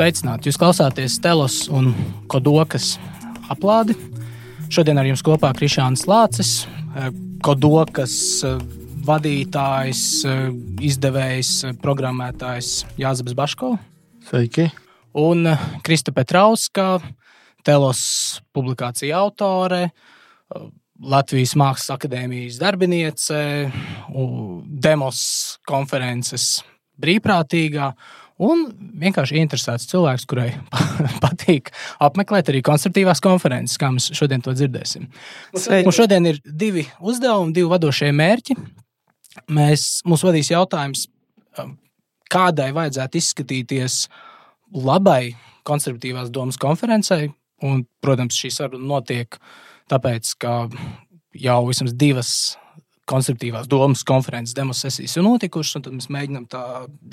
Sveicināti! Jūs klausāties Telos un Kodokas aplādi. Šodien ar jums kopā Krišāns Lācis, Kodokas vadītājs, izdevējs, programmētājs Jānis Baško. Sveiki! Un Krista Petrauska, Telos publikācija autore, Latvijas Mākslas akadēmijas darbiniece, demos konferences brīvprātīgā un vienkārši interesēts cilvēks, kurai patīk apmeklēt arī konstruktīvās konferences, kā mēs šodien to dzirdēsim. Sveiki. Un šodien ir divi uzdevumi, divi vadošie mērķi. Mēs, mūs vadīs jautājums, um, kādai vajadzētu izskatīties labai konservatīvās domas konferencei. Un, protams, šī saruna notiek tāpēc, ka jau vismaz divas konstruktīvās domas konferences demosesijas ir notikušas, tad mēs mēģinām tā,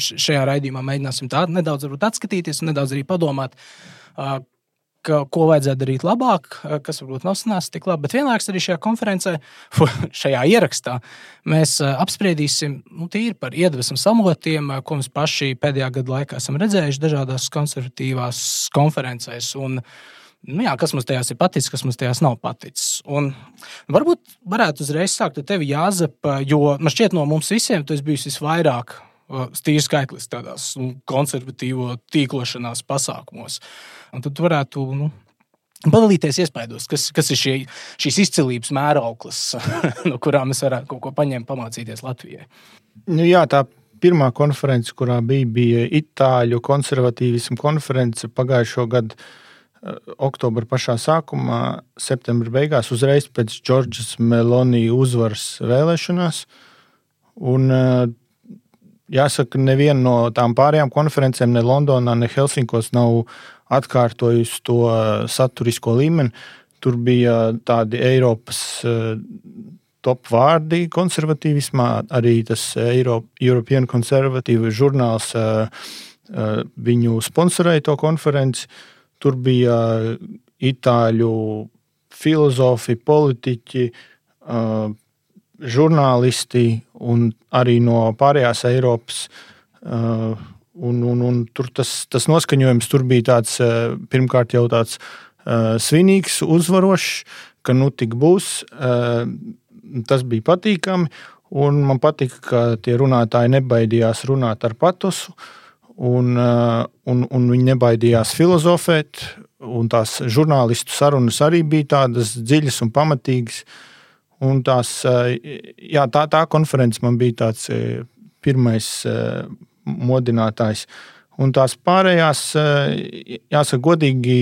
šajā raidījumā mēģināsim tā nedaudz atskatīties un nedaudz arī padomāt. Ka, ko vajadzētu darīt labāk, kas varbūt nav sanācis tik labi. Bet vienlaikus arī šajā konferencē, šajā ierakstā, mēs apspriedīsim nu, tīri par iedvesmu samotiem, ko mēs paši pēdējā gada laikā esam redzējuši dažādās konservatīvās konferencēs. Un, uh, nu, jā, kas mums tajās ir paticis, kas mums tajās nav paticis. Un varbūt varētu uzreiz sākt ar tevi, Jāzep, jo man šķiet, no mums visiem tu esi bijis visvairāk stīrs skaitlis tādās nu, konservatīvo tīklošanās pasākumos. Un tad varētu nu, padalīties iespējos, kas, kas ir šie, šīs izcilības mērauklis, no kurām mēs varētu kaut ko paņemt, pamācīties Latvijai. Nu, jā, tā pirmā konference, kurā bija, bija Itāļu konservatīvismu konference pagājušo gadu oktobra pašā sākumā, septembra beigās, uzreiz pēc Džordžas Melonija uzvaras vēlēšanās. Un, jāsaka, neviena no tām pārējām konferencēm, ne Londonā, ne Helsinkos, nav atkārtojusi to saturisko līmeni. Tur bija tādi Eiropas top vārdi konservatīvismā, arī tas European Conservative žurnāls viņu sponsorēja to konferenci. Tur bija itāļu filozofi, politiķi, žurnālisti un arī no pārējās Eiropas. Un, un, un tur tas, tas noskaņojums tur bija tāds, pirmkārt, jau tāds svinīgs, uzvarošs, ka nu tik būs. Tas bija patīkami, un man patika, ka tie runātāji nebaidījās runāt ar patosu. Uh, un, uh, un, un viņi nebaidījās filozofēt. Tās žurnālistu sarunas arī bija tādas dziļas un pamatīgas. Un tās, uh, jā, tā, tā konference man bija tāds uh, pirmais modinātājs. Un tās pārējās, jāsaka, godīgi,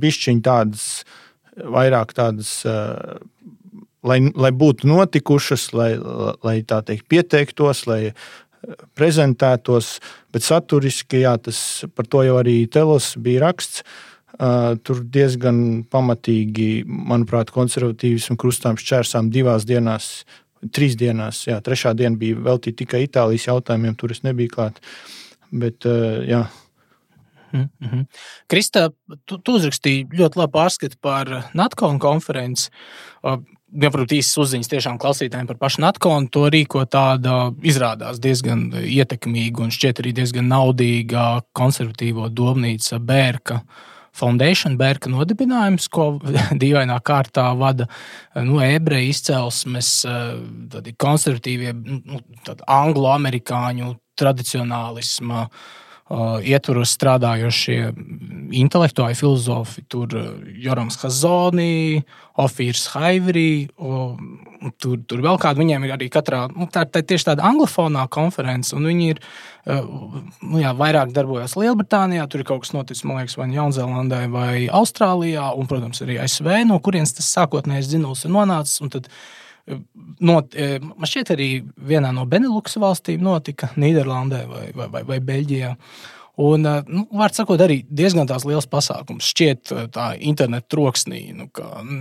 bišķiņi tādas, vairāk tādas, lai, lai būtu notikušas, lai, lai tā teikt, pieteiktos, lai prezentētos, bet saturiski, jā, tas par to jau arī Telos bija raksts. Uh, tur diezgan pamatīgi, manuprāt, konservatīvismu krustām šķērsām divās dienās, trīs dienās. Jā, trešā diena bija veltīta tikai Itālijas jautājumiem, tur es nebiju klāt. Bet, uh, jā. Mm -hmm. Kristā, tu, tu uzrakstīji ļoti labu pārskatu par NATO konferenci. Protams, īsas uzziņas tiešām klausītājiem par pašu Natkonu. To rīko tāda izrādās diezgan ietekmīga un šķiet arī diezgan naudīga konservatīvo domnīca Bērka. Foundation, Bērka nodibinājums, ko dīvainā kārtā vada nu, ebreju izcelsmes, konservatīvie, nu, anglo-amerikāņu tradicionālisma Uh, ietvaros strādājošie intelektuāli filozofi, tur Jorams Hazoni, Ofīrs Haivri, tur, tur vēl kāda. Viņiem ir arī katrā, nu, tā, tā tieši tāda anglofonā konference, un viņi ir nu, jā, vairāk darbojas Lielbritānijā, tur ir kaut kas noticis, man liekas, vai Jaunzēlandē vai Austrālijā, un, protams, arī ASV, no kurienes tas sākotnējais dzinums ir nonācis. Not, e, man šķiet, arī vienā no Benelux valstīm notika Nīderlandē vai, vai, vai, vai Beļģijā. Un, e, nu, var sakot, arī diezgan tās liels pasākums. Šķiet, e, tā interneta troksnī, nu,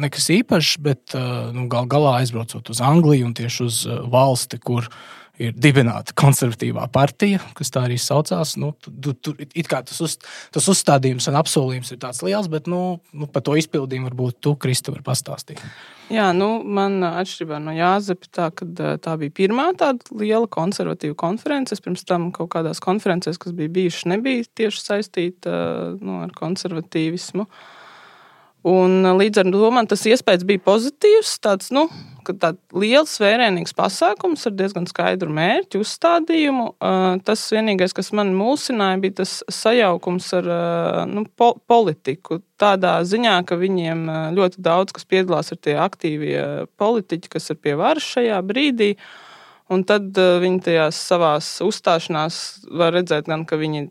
nekas īpašs, bet nu, gal galā aizbraucot uz Angliju un tieši uz valsti, kur ir dibināta konservatīvā partija, kas tā arī saucās. Nu, tu, tu, tas, uz, tas uzstādījums un apsolījums ir tāds liels, bet nu, nu, par to izpildījumu varbūt tu, Kristi, vari pastāstīt. Jā, nu, man atšķirībā no Jāzepa, tā, kad, tā bija pirmā tāda liela konservatīva konference. Es pirms tam kaut kādās konferencēs, kas bija bijušas, nebija tieši saistīta nu, ar konservatīvismu. Un uh, līdz ar to man tas iespējas bija pozitīvs. Tāds, nu, tāds liels, vērienīgs pasākums ar diezgan skaidru mērķu, uzstādījumu. Uh, tas vienīgais, kas man mulsināja, bija tas sajaukums ar uh, nu, po politiku. Tādā ziņā, ka viņiem ļoti daudz kas piedalās, ir tie aktīvie politiķi, kas ir pie varas šajā brīdī. Un tad viņi tajās savās uzstāšanās var redzēt, gan, ka viņi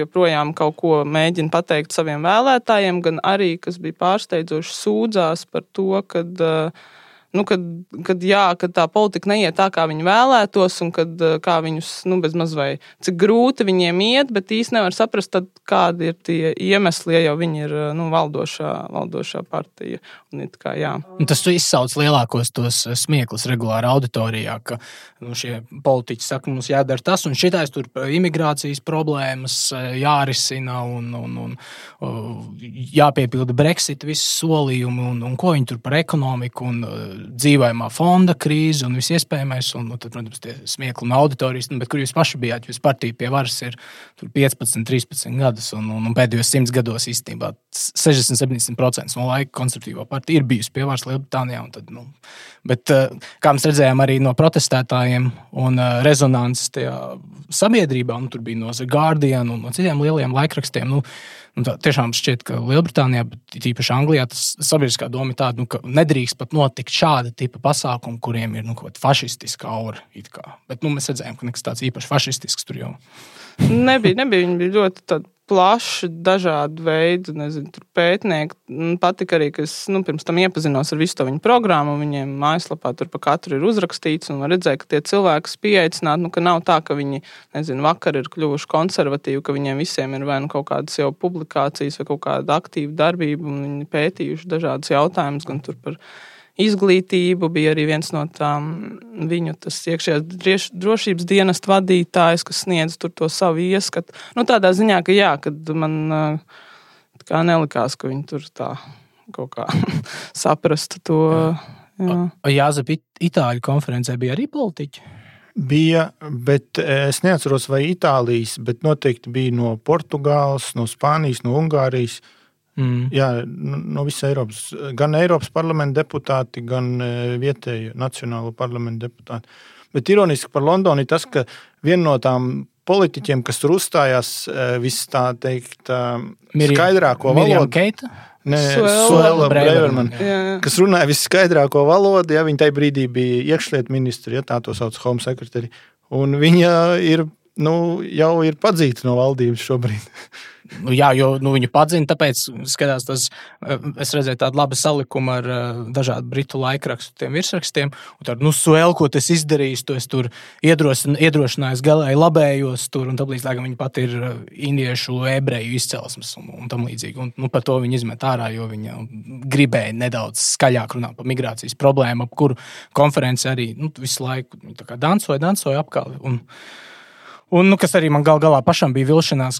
joprojām kaut ko mēģina pateikt saviem vēlētājiem, gan arī, kas bija pārsteidzoši, sūdzās par to, ka uh, nu, kad, kad, jā, kad tā politika neiet tā, kā viņi vēlētos, un kad, eh, kā viņus nu, bezmaz vai cik grūti viņiem iet, bet īstenībā nevar saprast, tad, kādi ir tie iemesli, ja jau viņi ir eh, nu, valdošā, valdošā partija. Un, kā, jā. tas izsauc lielākos tos eh, smieklus regulāri auditorijā, ka nu, šie politiķi saka, mums jādara tas un šitais, tur imigrācijas problēmas jārisina un, un, un jāpiepilda Brexit, visi solījumi un, un ko viņi tur par ekonomiku. Un, dzīvojamā fonda krīze un viss iespējamais. Un, un tad, protams, tie smiekli un auditorijas, nu, bet kur jūs paši bijāt? Jūs partija pie varas ir 15, 13 gadus, un, un, un pēdējos 100 gados īstenībā 60-70% no laika konservatīvā partija ir bijusi pie varas Lielbritānijā. Tad, nu, bet, eh, kā mēs redzējām arī no protestētājiem un eh, rezonances tajā sabiedrībā, nu, tur bija no The Guardian un no citiem lieliem laikrakstiem. Nu, Un tā, tiešām šķiet, ka Lielbritānijā, bet īpaši Anglijā, tas sabiedriskā doma ir tāda, nu, ka nedrīkst pat notikt šāda tipa pasākumi, kuriem ir nu, fašistiska aura. Bet nu, mēs redzējām, ka nekas tāds īpaši fašistisks tur jau nebija. nebija. Viņi bija ļoti plaši, dažādu veidu nezinu, pētnieki. Patika arī, ka es nu, pirms tam iepazinos ar visu to viņu programmu. Viņiem mājaslapā tur pa katru ir uzrakstīts, un redzēt, ka tie cilvēki pieaicināti, nu, ka nav tā, ka viņi nezinu, vakar ir kļuvuši konservatīvi, ka viņiem visiem ir vai nu kaut kādas jau publikācijas vai kaut kāda aktīva darbība, un viņi pētījuši dažādus jautājumus gan par izglītību. Bija arī viens no tām viņu iekšējās drošības dienestu vadītājs, kas sniedz to savu ieskatu. Nu, tādā ziņā, ka jā, kad man kā nelikās, ka viņi tur tā kaut kā saprastu to. Jā, Jāzep, Itāļu konferencē bija arī politiķi. Bija, bet es neatceros, vai Itālijas, bet noteikti bija no Portugāles, no Spānijas, no Ungārijas. Uh, Mm. Jā, no nu, visas Eiropas, gan Eiropas parlamenta deputāti, gan e, vietēju nacionālo parlamentu deputāti. Bet ironiski par Londonu ir tas, ka viena no tām politiķiem, kas tur uzstājās, e, viss tā teikt, e, skaidrāko valodu. Keita? Nē, Suela Breverman, kas runāja visskaidrāko valodu, ja viņa tajā brīdī bija iekšlietu ministra, ja tā to sauc Home Secretary. Un viņa ir, nu, jau ir padzīta no valdības šobrīd. Nu, jā, jo nu, viņu padzina, tāpēc skatās, tas, eh, es redzēju tādu labu salikumu ar uh, dažādu britu laikrakstu virsrakstiem. Tad, nu, suēl, ko tas izdarījis, to es tur iedrošināju galēji labējos tur, un tāpēc, lai viņi pat ir eh, indiešu, ebreju izcelsmes un, un tam līdzīgi. Un, nu, par to viņi izmet ārā, jo viņi gribēja nedaudz skaļāk runāt par migrācijas problēmu, ap kuru konferenci arī nu, visu laiku dancoja, dancoja apkārt. Un, nu, kas arī man gal galā pašam bija vilšanās,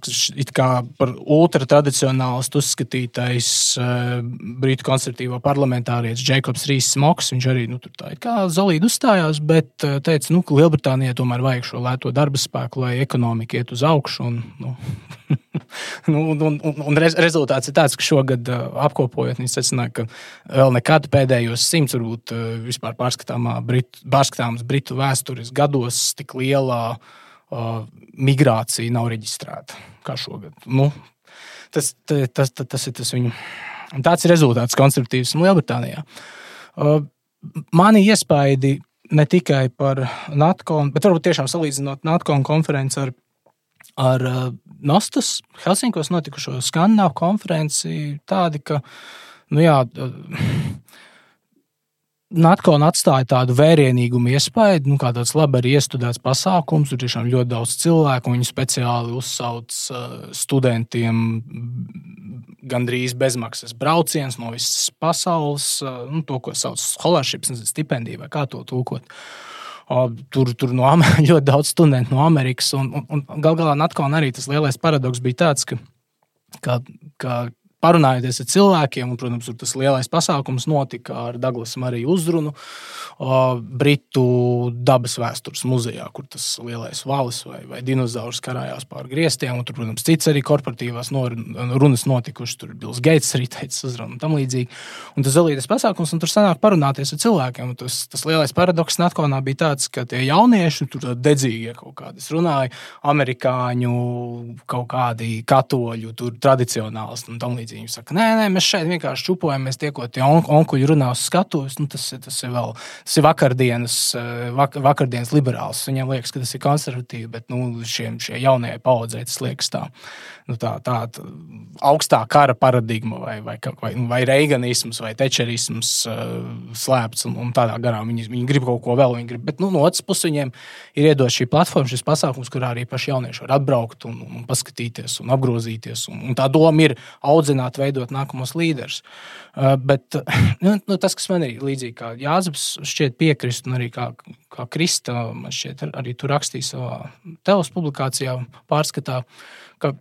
ka par ultratradicionālistu uzskatītais uh, brītu konservatīvo parlamentārietis Jēkabs Rīsas Moks. Viņš arī nu, tā kā zolīdi uzstājās, bet uh, teica, nu, ka Lielbritānijai tomēr vajag šo lēto darba spēku, lai ekonomika iet uz augšu. Un, nu, nu, un, un, un rez, rezultāts ir tāds, ka šogad uh, apkopojot, viņi secināja, ka vēl nekad pēdējos simts, varbūt uh, vispār pārskatāmā Britu, pārskatāmas Britu vēstures gados tik lielā uh, migrācija nav reģistrēta kā šogad. Nu, tas, tas, tas, tas ir tas viņu. Tāds ir rezultāts konservatīvisam Lielbritānijā. Uh, mani iespaidi ne tikai par NATO, bet varbūt tiešām salīdzinot NATO konferenci ar, ar uh, Nostas Helsinkos notikušo Skandināvu konferenci, tādi, ka, nu jā, uh, Natkon atstāja tādu vērienīgumu iespēju, nu, kā tāds labi arī iestudēts pasākums. Tur tiešām ļoti daudz cilvēku, viņi speciāli uzsauc uh, studentiem gandrīz bezmaksas brauciens no visas pasaules, uh, nu, to, ko sauc par scholarships, stipendiju vai kā to tulkot. Tur, tur no Amerikas ļoti daudz studentu no Amerikas. Un, un, un gal galā Natkon arī tas lielais paradoks bija tāds, ka, ka, ka parunājoties ar cilvēkiem, un, protams, tas lielais pasākums notika ar Douglasu Mariju uzrunu Britu dabas vēstures muzejā, kur tas lielais valis vai, vai dinozaurs karājās pāri griestiem. Un, tur, protams, cits arī korporatīvās runas notikušas. Tur Bills Gates arī teica uzrunu un tam līdzīgi. Un tas zelītais pasākums, un tur sanāk parunāties ar cilvēkiem. Un tas, tas lielais paradoks Natkonā bija tāds, ka tie jaunieši, tur dedzīgie kaut kādi, es runāju, amerikāņu kaut kādi katoļu, tur tradicionālisti un tam līdzīgi līdzi. Viņi saka, nē, nē, mēs šeit vienkārši čupojamies, tiekot tie on onkuļi runā uz skatuves. Nu, tas, tas ir vēl tas ir vakardienas, eh, vak, vakardienas liberāls. Viņiem liekas, ka tas ir konservatīvi, bet nu, šiem, šie jaunajai paudzei tas liekas tā, nu, tā, tā, tā augstā kara paradigma vai, vai, vai, vai reiganisms vai tečerisms uh, slēpts un, un tādā garā. Viņi, viņi grib kaut ko vēl, grib, bet nu, no otras puses viņiem ir iedot šī platforma, šis pasākums, kurā arī paši jaunieši var atbraukt un, un paskatīties un apgrozīties. Un, un tā doma ir audzināt mēģināt veidot nākamos līderus. Uh, bet nu, nu, tas, kas man ir līdzīgi kā Jānis, šķiet piekrist, un arī kā, kā Krista, man šķiet, arī tur rakstīja savā telos publikācijā, pārskatā, ka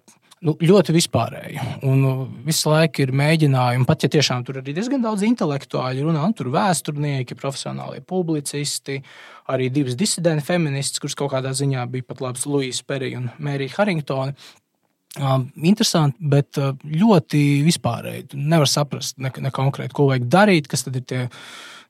nu, ļoti vispārēji. Un uh, visu laiku ir mēģinājumi, pat ja tiešām tur ir diezgan daudz intelektuāļu, runā, tur vēsturnieki, profesionālie publicisti, arī divas disidenti feministas, kuras kaut kādā ziņā bija pat labs Luisa Perija un Mērija Harringtona. Interesanti, bet ļoti vispārēji. Nevar saprast ne, ne konkrēti, ko vajag darīt, kas tad ir tie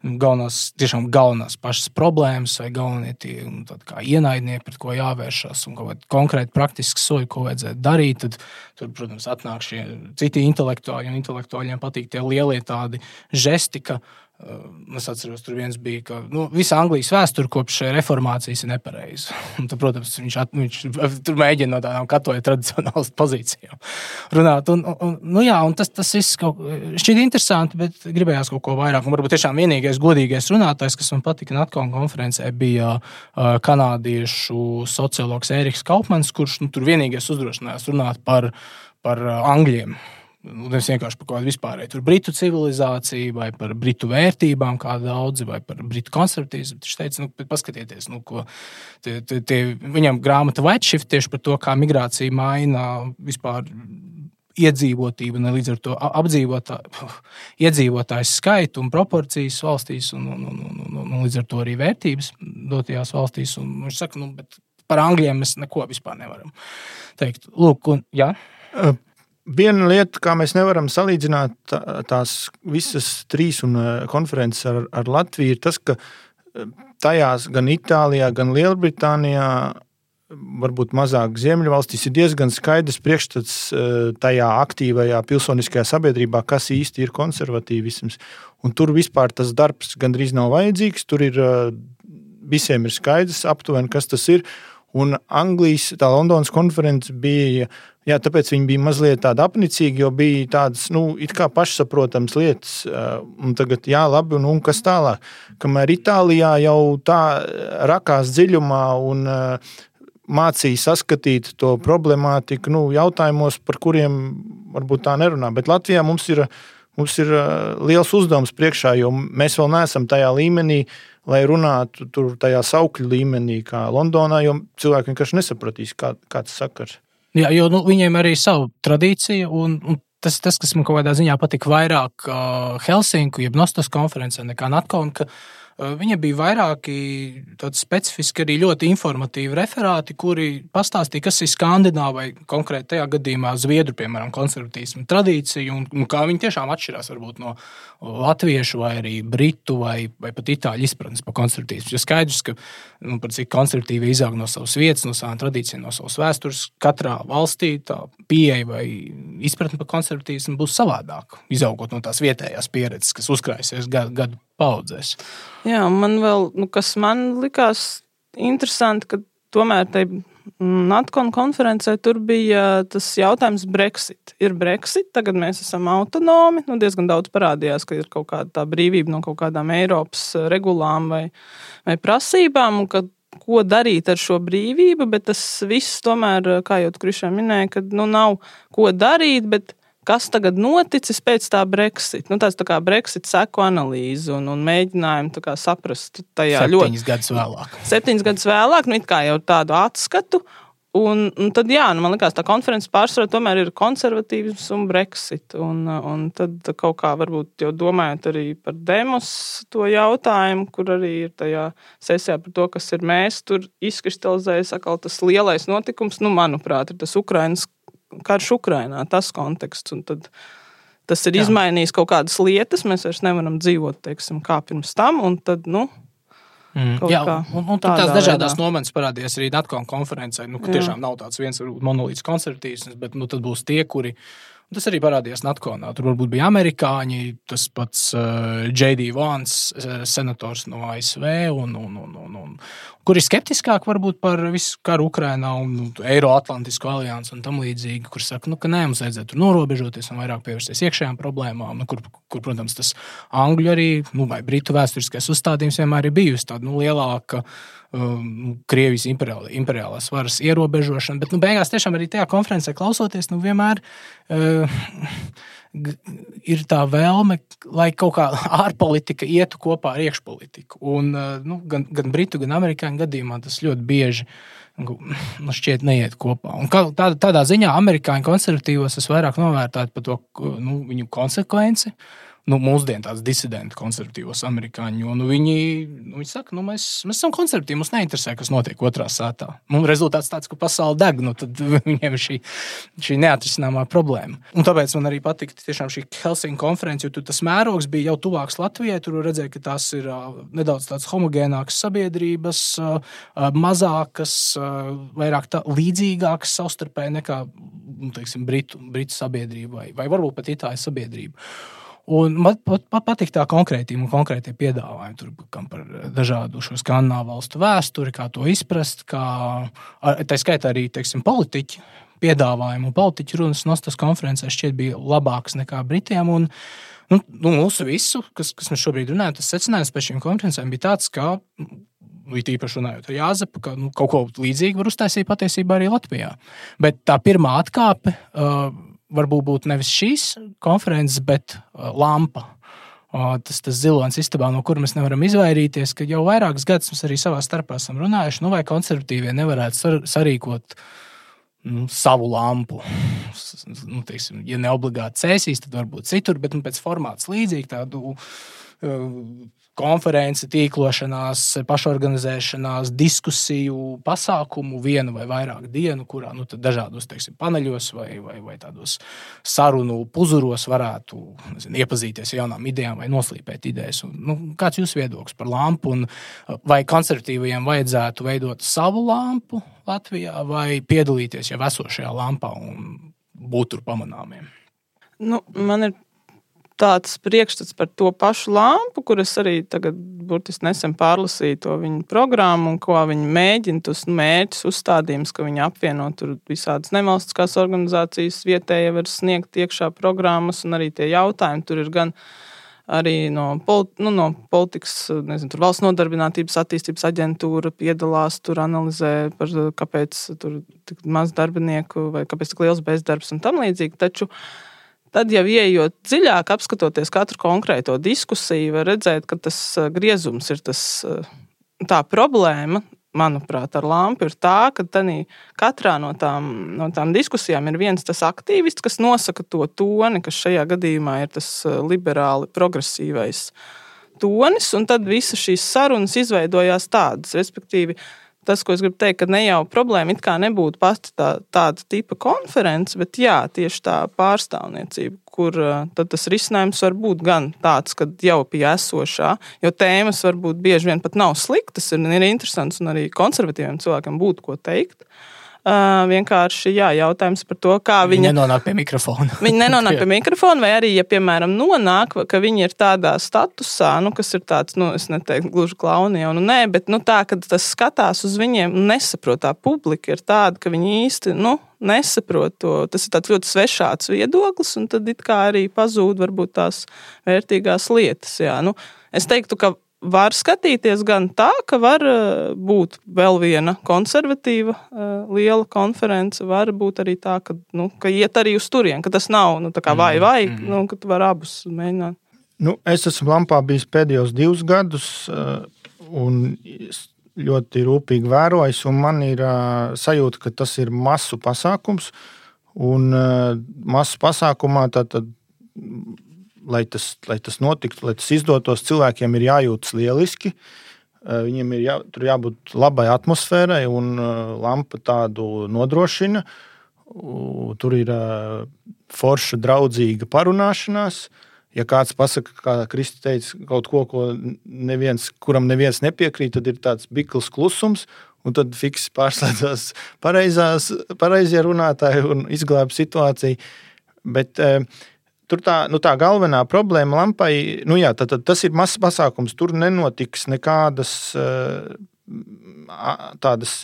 galvenās, tiešām galvenās pašas problēmas vai galvenie tie nu, ienaidnieki, pret ko jāvēršas un konkrēti praktiski soļi, ko vajadzētu darīt. Tad, tur, protams, atnāk šie citi intelektuāļi, un intelektuāļiem patīk tie lielie tādi žesti, ka Es atceros, tur viens bija, ka nu, visa Anglijas vēsture kopš reformācijas ir nepareiza. Tad, protams, viņš, at, viņš tur mēģina no tādām katoļu tradicionālām pozīcijām runāt. Un, un, nu, jā, un tas, tas viss kaut, šķiet interesanti, bet gribējās kaut ko vairāk. Un varbūt tiešām vienīgais godīgais runātājs, kas man patika Natkona konferencē, bija uh, kanādiešu sociologs Eriks Kaupmans, kurš nu, tur vienīgais uzdrošinājās runāt par, par uh, angļiem Nevis vienkārši par kaut kādu vispārēju tur britu civilizāciju, vai par britu vērtībām, kā daudzi, vai par britu konservatīvismu. Viņš teica, nu, paskatieties, nu, ko tie, tie, tie, viņam grāmata White Shift tieši par to, kā migrācija maina vispār iedzīvotību, un līdz ar to apdzīvotā, iedzīvotāju skaitu un proporcijas valstīs, un, un, un, un, un, un līdz ar to arī vērtības dotajās valstīs. Un viņš saka, nu, par angļiem mēs neko vispār nevaram teikt. Lūk, un, jā. Viena lieta, kā mēs nevaram salīdzināt tās visas trīs e, konferences ar, ar Latviju, ir tas, ka e, tajās gan Itālijā, gan Lielbritānijā, varbūt mazāk Ziemeļvalstīs, ir diezgan skaidrs priekšstats e, tajā aktīvajā pilsoniskajā sabiedrībā, kas īsti ir konservatīvisms. Un tur vispār tas darbs gandrīz nav vajadzīgs. Tur ir visiem ir skaidrs aptuveni, kas tas ir. Un Anglijas, tā Londonas konference bija Jā, tāpēc viņi bija mazliet tādi apnicīgi, jo bija tādas nu, pašsaprotamas lietas. Un tagad, jā, labi, un, un kas tālāk? Kamēr Itālijā jau tā rakās dziļumā un mācīja saskatīt to problemātiku nu, jautājumos, par kuriem varbūt tā nerunā. Bet Latvijā mums ir, mums ir liels uzdevums priekšā, jo mēs vēl neesam tajā līmenī, lai runātu tur tajā saukļu līmenī, kā Londonā, jo cilvēki vienkārši nesapratīs, kā, kāds sakars. Jā, jo nu, viņiem arī ir sava tradīcija. Un, un tas, tas, kas man kaut kādā ziņā patika vairāk uh, Helsinku, jeb Nostas konferencē nekā Natkona, Eh, Viņam bija vairāki specifiski, arī ļoti informatīvi referāti, kuri pastāstīja, kas ir skandināva vai konkrēti tajā gadījumā zviedru, piemēram, konservatīvismu tradīcija un, un kā viņi tiešām atšķirās varbūt, no latviešu vai arī britu vai, vai pat itāļu izpratnes par konservatīvismu. Jo skaidrs, ka nu, cik konservatīvi izaug no savas vietas, no savām tradīcijām, no savas vēstures, katrā valstī tā pieeja vai izpratne par konservatīvismu būs savādāka, izaugot no tās vietējās pieredzes, kas uzkrājusies gadu, gadu paudzēs. Jā, man vēl, nu, kas man likās interesanti, ka tomēr tai Natkona konferencē tur bija tas jautājums Brexit. Ir Brexit, tagad mēs esam autonomi. Nu, diezgan daudz parādījās, ka ir kaut kāda brīvība no kaut kādām Eiropas regulām vai, vai prasībām, un ka ko darīt ar šo brīvību, bet tas viss tomēr, kā jau Krišā minēja, ka nu, nav ko darīt, bet kas tagad noticis pēc tā Brexit. Nu, tāds tā kā Brexit seku analīze un, un mēģinājumi saprast tajā Septiņas ļoti. gadus vēlāk. Septiņas gadus vēlāk, nu, kā jau tādu atskatu. Un, un tad, jā, nu, man liekas, tā konferences pārsvarā tomēr ir konservatīvs un Brexit. Un, un tad kaut kā varbūt jau domājot arī par demos to jautājumu, kur arī ir tajā sesijā par to, kas ir mēs, tur izkristalizējas atkal tas lielais notikums, nu, manuprāt, ir tas Ukrainas karš Ukrainā, tas konteksts. Un tad, Tas ir Jā. izmainījis kaut kādas lietas, mēs vairs nevaram dzīvot teiksim, kā pirms tam. Tad, nu, Mm. Jā, un, un tās dažādas nometnes parādījās arī NATO konferencē. Nu, tiešām nav tāds viens monolīts konservatīvs, bet nu, tad būs tie, kuri Tas arī parādījās Natkonā. Tur varbūt bija amerikāņi, tas pats uh, eh, J.D. Vans, uh, senators no ASV, un, un, un, un, un, kur ir skeptiskāk varbūt par visu karu Ukrajinā un nu, Eiroatlantisko aliansi un tam līdzīgi, kur saka, nu, ka nē, mums vajadzētu norobežoties un vairāk pievērsties iekšējām problēmām, nu, kur, kur, protams, tas angļu arī, nu, vai britu vēsturiskais uzstādījums vienmēr ir bijusi tāda nu, lielāka. Um, Krievijas imperiālā, imperiālās varas ierobežošana, bet nu, beigās tiešām arī tajā konferencē klausoties, nu, vienmēr uh, ir tā vēlme, lai kaut kā ārpolitika ietu kopā ar iekšpolitiku. Un, uh, nu, gan, gan Britu, gan Amerikāņu gadījumā tas ļoti bieži nu, šķiet neiet kopā. Un kā, tādā, tādā ziņā amerikāņu konservatīvos es vairāk novērtētu par to nu, viņu konsekvenci. Uh, nu, mūsdienu tādus disidentu konservatīvos amerikāņu. Nu, viņi, nu, viņi saka, nu, mēs, mēs esam konservatīvi, mums neinteresē, kas notiek otrā sētā. Nu, rezultāts tāds, ka pasaule deg, nu, tad viņiem ir šī, šī neatrisināmā problēma. Un tāpēc man arī patika tiešām šī Helsinku konference, jo tas mērogs bija jau tuvāks Latvijai. Tur redzēja, ka tās ir uh, nedaudz tādas homogēnākas sabiedrības, uh, mazākas, uh, vairāk tā, līdzīgākas savstarpēji nekā nu, teiksim, Britu, Britu sabiedrība vai, vai varbūt pat Itālijas sabiedrība. Un man pat, pat patīk tā konkrētība un konkrētie piedāvājumi tur, par dažādu šo skandināvu valstu vēsturi, kā to izprast. Kā, tā skaitā arī teiksim, politiķi piedāvājumi un politiķu runas Nostas konferencē šķiet bija labākas nekā Britiem. Un, nu, nu, mūsu visu, kas, kas mēs šobrīd runājam, tas secinājums pēc šīm konferencēm bija tāds, ka nu, īpaši runājot ar Jāzepu, ka nu, kaut ko līdzīgu var uztaisīt patiesībā arī Latvijā. Bet tā pirmā atkāpe. Uh, varbūt būtu nevis šīs konferences, bet uh, lampa. Tas, tas zilonis istabā, no kuras mēs nevaram izvairīties, jau vairākus gadus mēs arī savā starpā esam runājuši, nu, vai konservatīvie nevarētu sar sarīkot nu, savu lampu. Nu, teiksim, ja ne obligāti cēsīs, tad varbūt citur, bet nu, pēc formāts līdzīgi tādu uh, konferenci, tīklošanās, pašorganizēšanās, diskusiju, pasākumu vienu vai vairāk dienu, kurā nu, dažādos teiksim, paneļos vai, vai, vai tādos sarunu puzuros varētu nezinu, iepazīties ar jaunām idejām vai noslīpēt idejas. Un, nu, kāds ir jūsu viedoklis par lampu? Un, vai konservatīvajiem vajadzētu veidot savu lampu Latvijā vai piedalīties jau esošajā lampā un būt tur pamanāmiem? Nu, man ir tāds priekšstats par to pašu lampu, kuras arī tagad burtiski nesen pārlasīju to viņu programmu un ko viņi mēģina, tos mērķus, uzstādījumus, ka viņi apvieno tur visādas nevalstiskās organizācijas, vietējie var sniegt iekšā programmas un arī tie jautājumi tur ir gan arī no, politi nu, no politikas, nezinu, tur valsts nodarbinātības attīstības aģentūra piedalās, tur analizē, par, kāpēc tur tik maz darbinieku vai kāpēc tik liels bezdarbs un tam līdzīgi. Taču Tad, jau ieejot dziļāk, apskatoties katru konkrēto diskusiju, var redzēt, ka tas griezums ir tas, tā problēma. Manuprāt, ar lampu ir tā, ka katrā no tām, no tām diskusijām ir viens tas aktīvists, kas nosaka to toni, kas šajā gadījumā ir tas liberāli progresīvais tonis, tad visas šīs sarunas izveidojās tādas. Respektīvi, tas, ko es gribu teikt, ka ne jau problēma it kā nebūtu pati tā, tāda tipa konference, bet jā, tieši tā pārstāvniecība, kur tas risinājums var būt gan tāds, ka jau pie esošā, jo tēmas varbūt bieži vien pat nav sliktas, ir, ir interesants un arī konservatīviem cilvēkiem būtu ko teikt. Uh, vienkārši jā, jautājums par to, kā viņi, viņi nenonāk pie mikrofona. viņi nenonāk pie mikrofona, vai arī, ja, piemēram, nonāk, ka viņi ir tādā statusā, nu, kas ir tāds, nu, es neteiktu, gluži klauni jau, nu, nē, bet nu, tā, ka tas skatās uz viņiem un nesaprot, tā publika ir tāda, ka viņi īsti, nu, nesaprot to. Tas ir ļoti svešāds viedoklis, un tad it kā arī pazūd varbūt tās vērtīgās lietas. Jā. Nu, es teiktu, ka var skatīties gan tā, ka var uh, būt vēl viena konservatīva uh, liela konference, var būt arī tā, ka, nu, ka iet arī uz turieni, ka tas nav nu, vai vai, mm. nu, ka tu vari abus mēģināt. Nu, es esmu Lampā bijis pēdējos divus gadus, uh, un ļoti rūpīgi vērojis, un man ir sajūta, ka tas ir masu pasākums. Un masu pasākumā tad, tad lai tas, lai tas notiktu, lai tas izdotos, cilvēkiem ir jājūtas lieliski. Eh, viņiem ir jā, jābūt labai atmosfērai, un eh, lampa tādu nodrošina. Tur ir eh, forša, draudzīga parunāšanās. Ja kāds pasakā, kā Kristus teica, kaut ko, ko neviens, kuram neviens nepiekrīt, tad ir tāds bikls klusums, un tad fiks pārslēdzās pareizie runātāji un izglāba situāciju. Bet, uh, Tur tā, nu tā galvenā problēma lampai, nu jā, tad, tad tas ir mazs pasākums. Tur nenotiks nekādas eh, tādas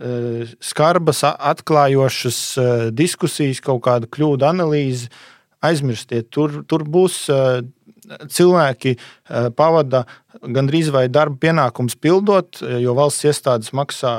eh, skarbas, atklājošas eh, diskusijas, kaut kāda kļūda analīze. Aizmirstiet, tur, tur būs cilvēki pavada gandrīz vai darba pienākums pildot, jo valsts iestādes maksā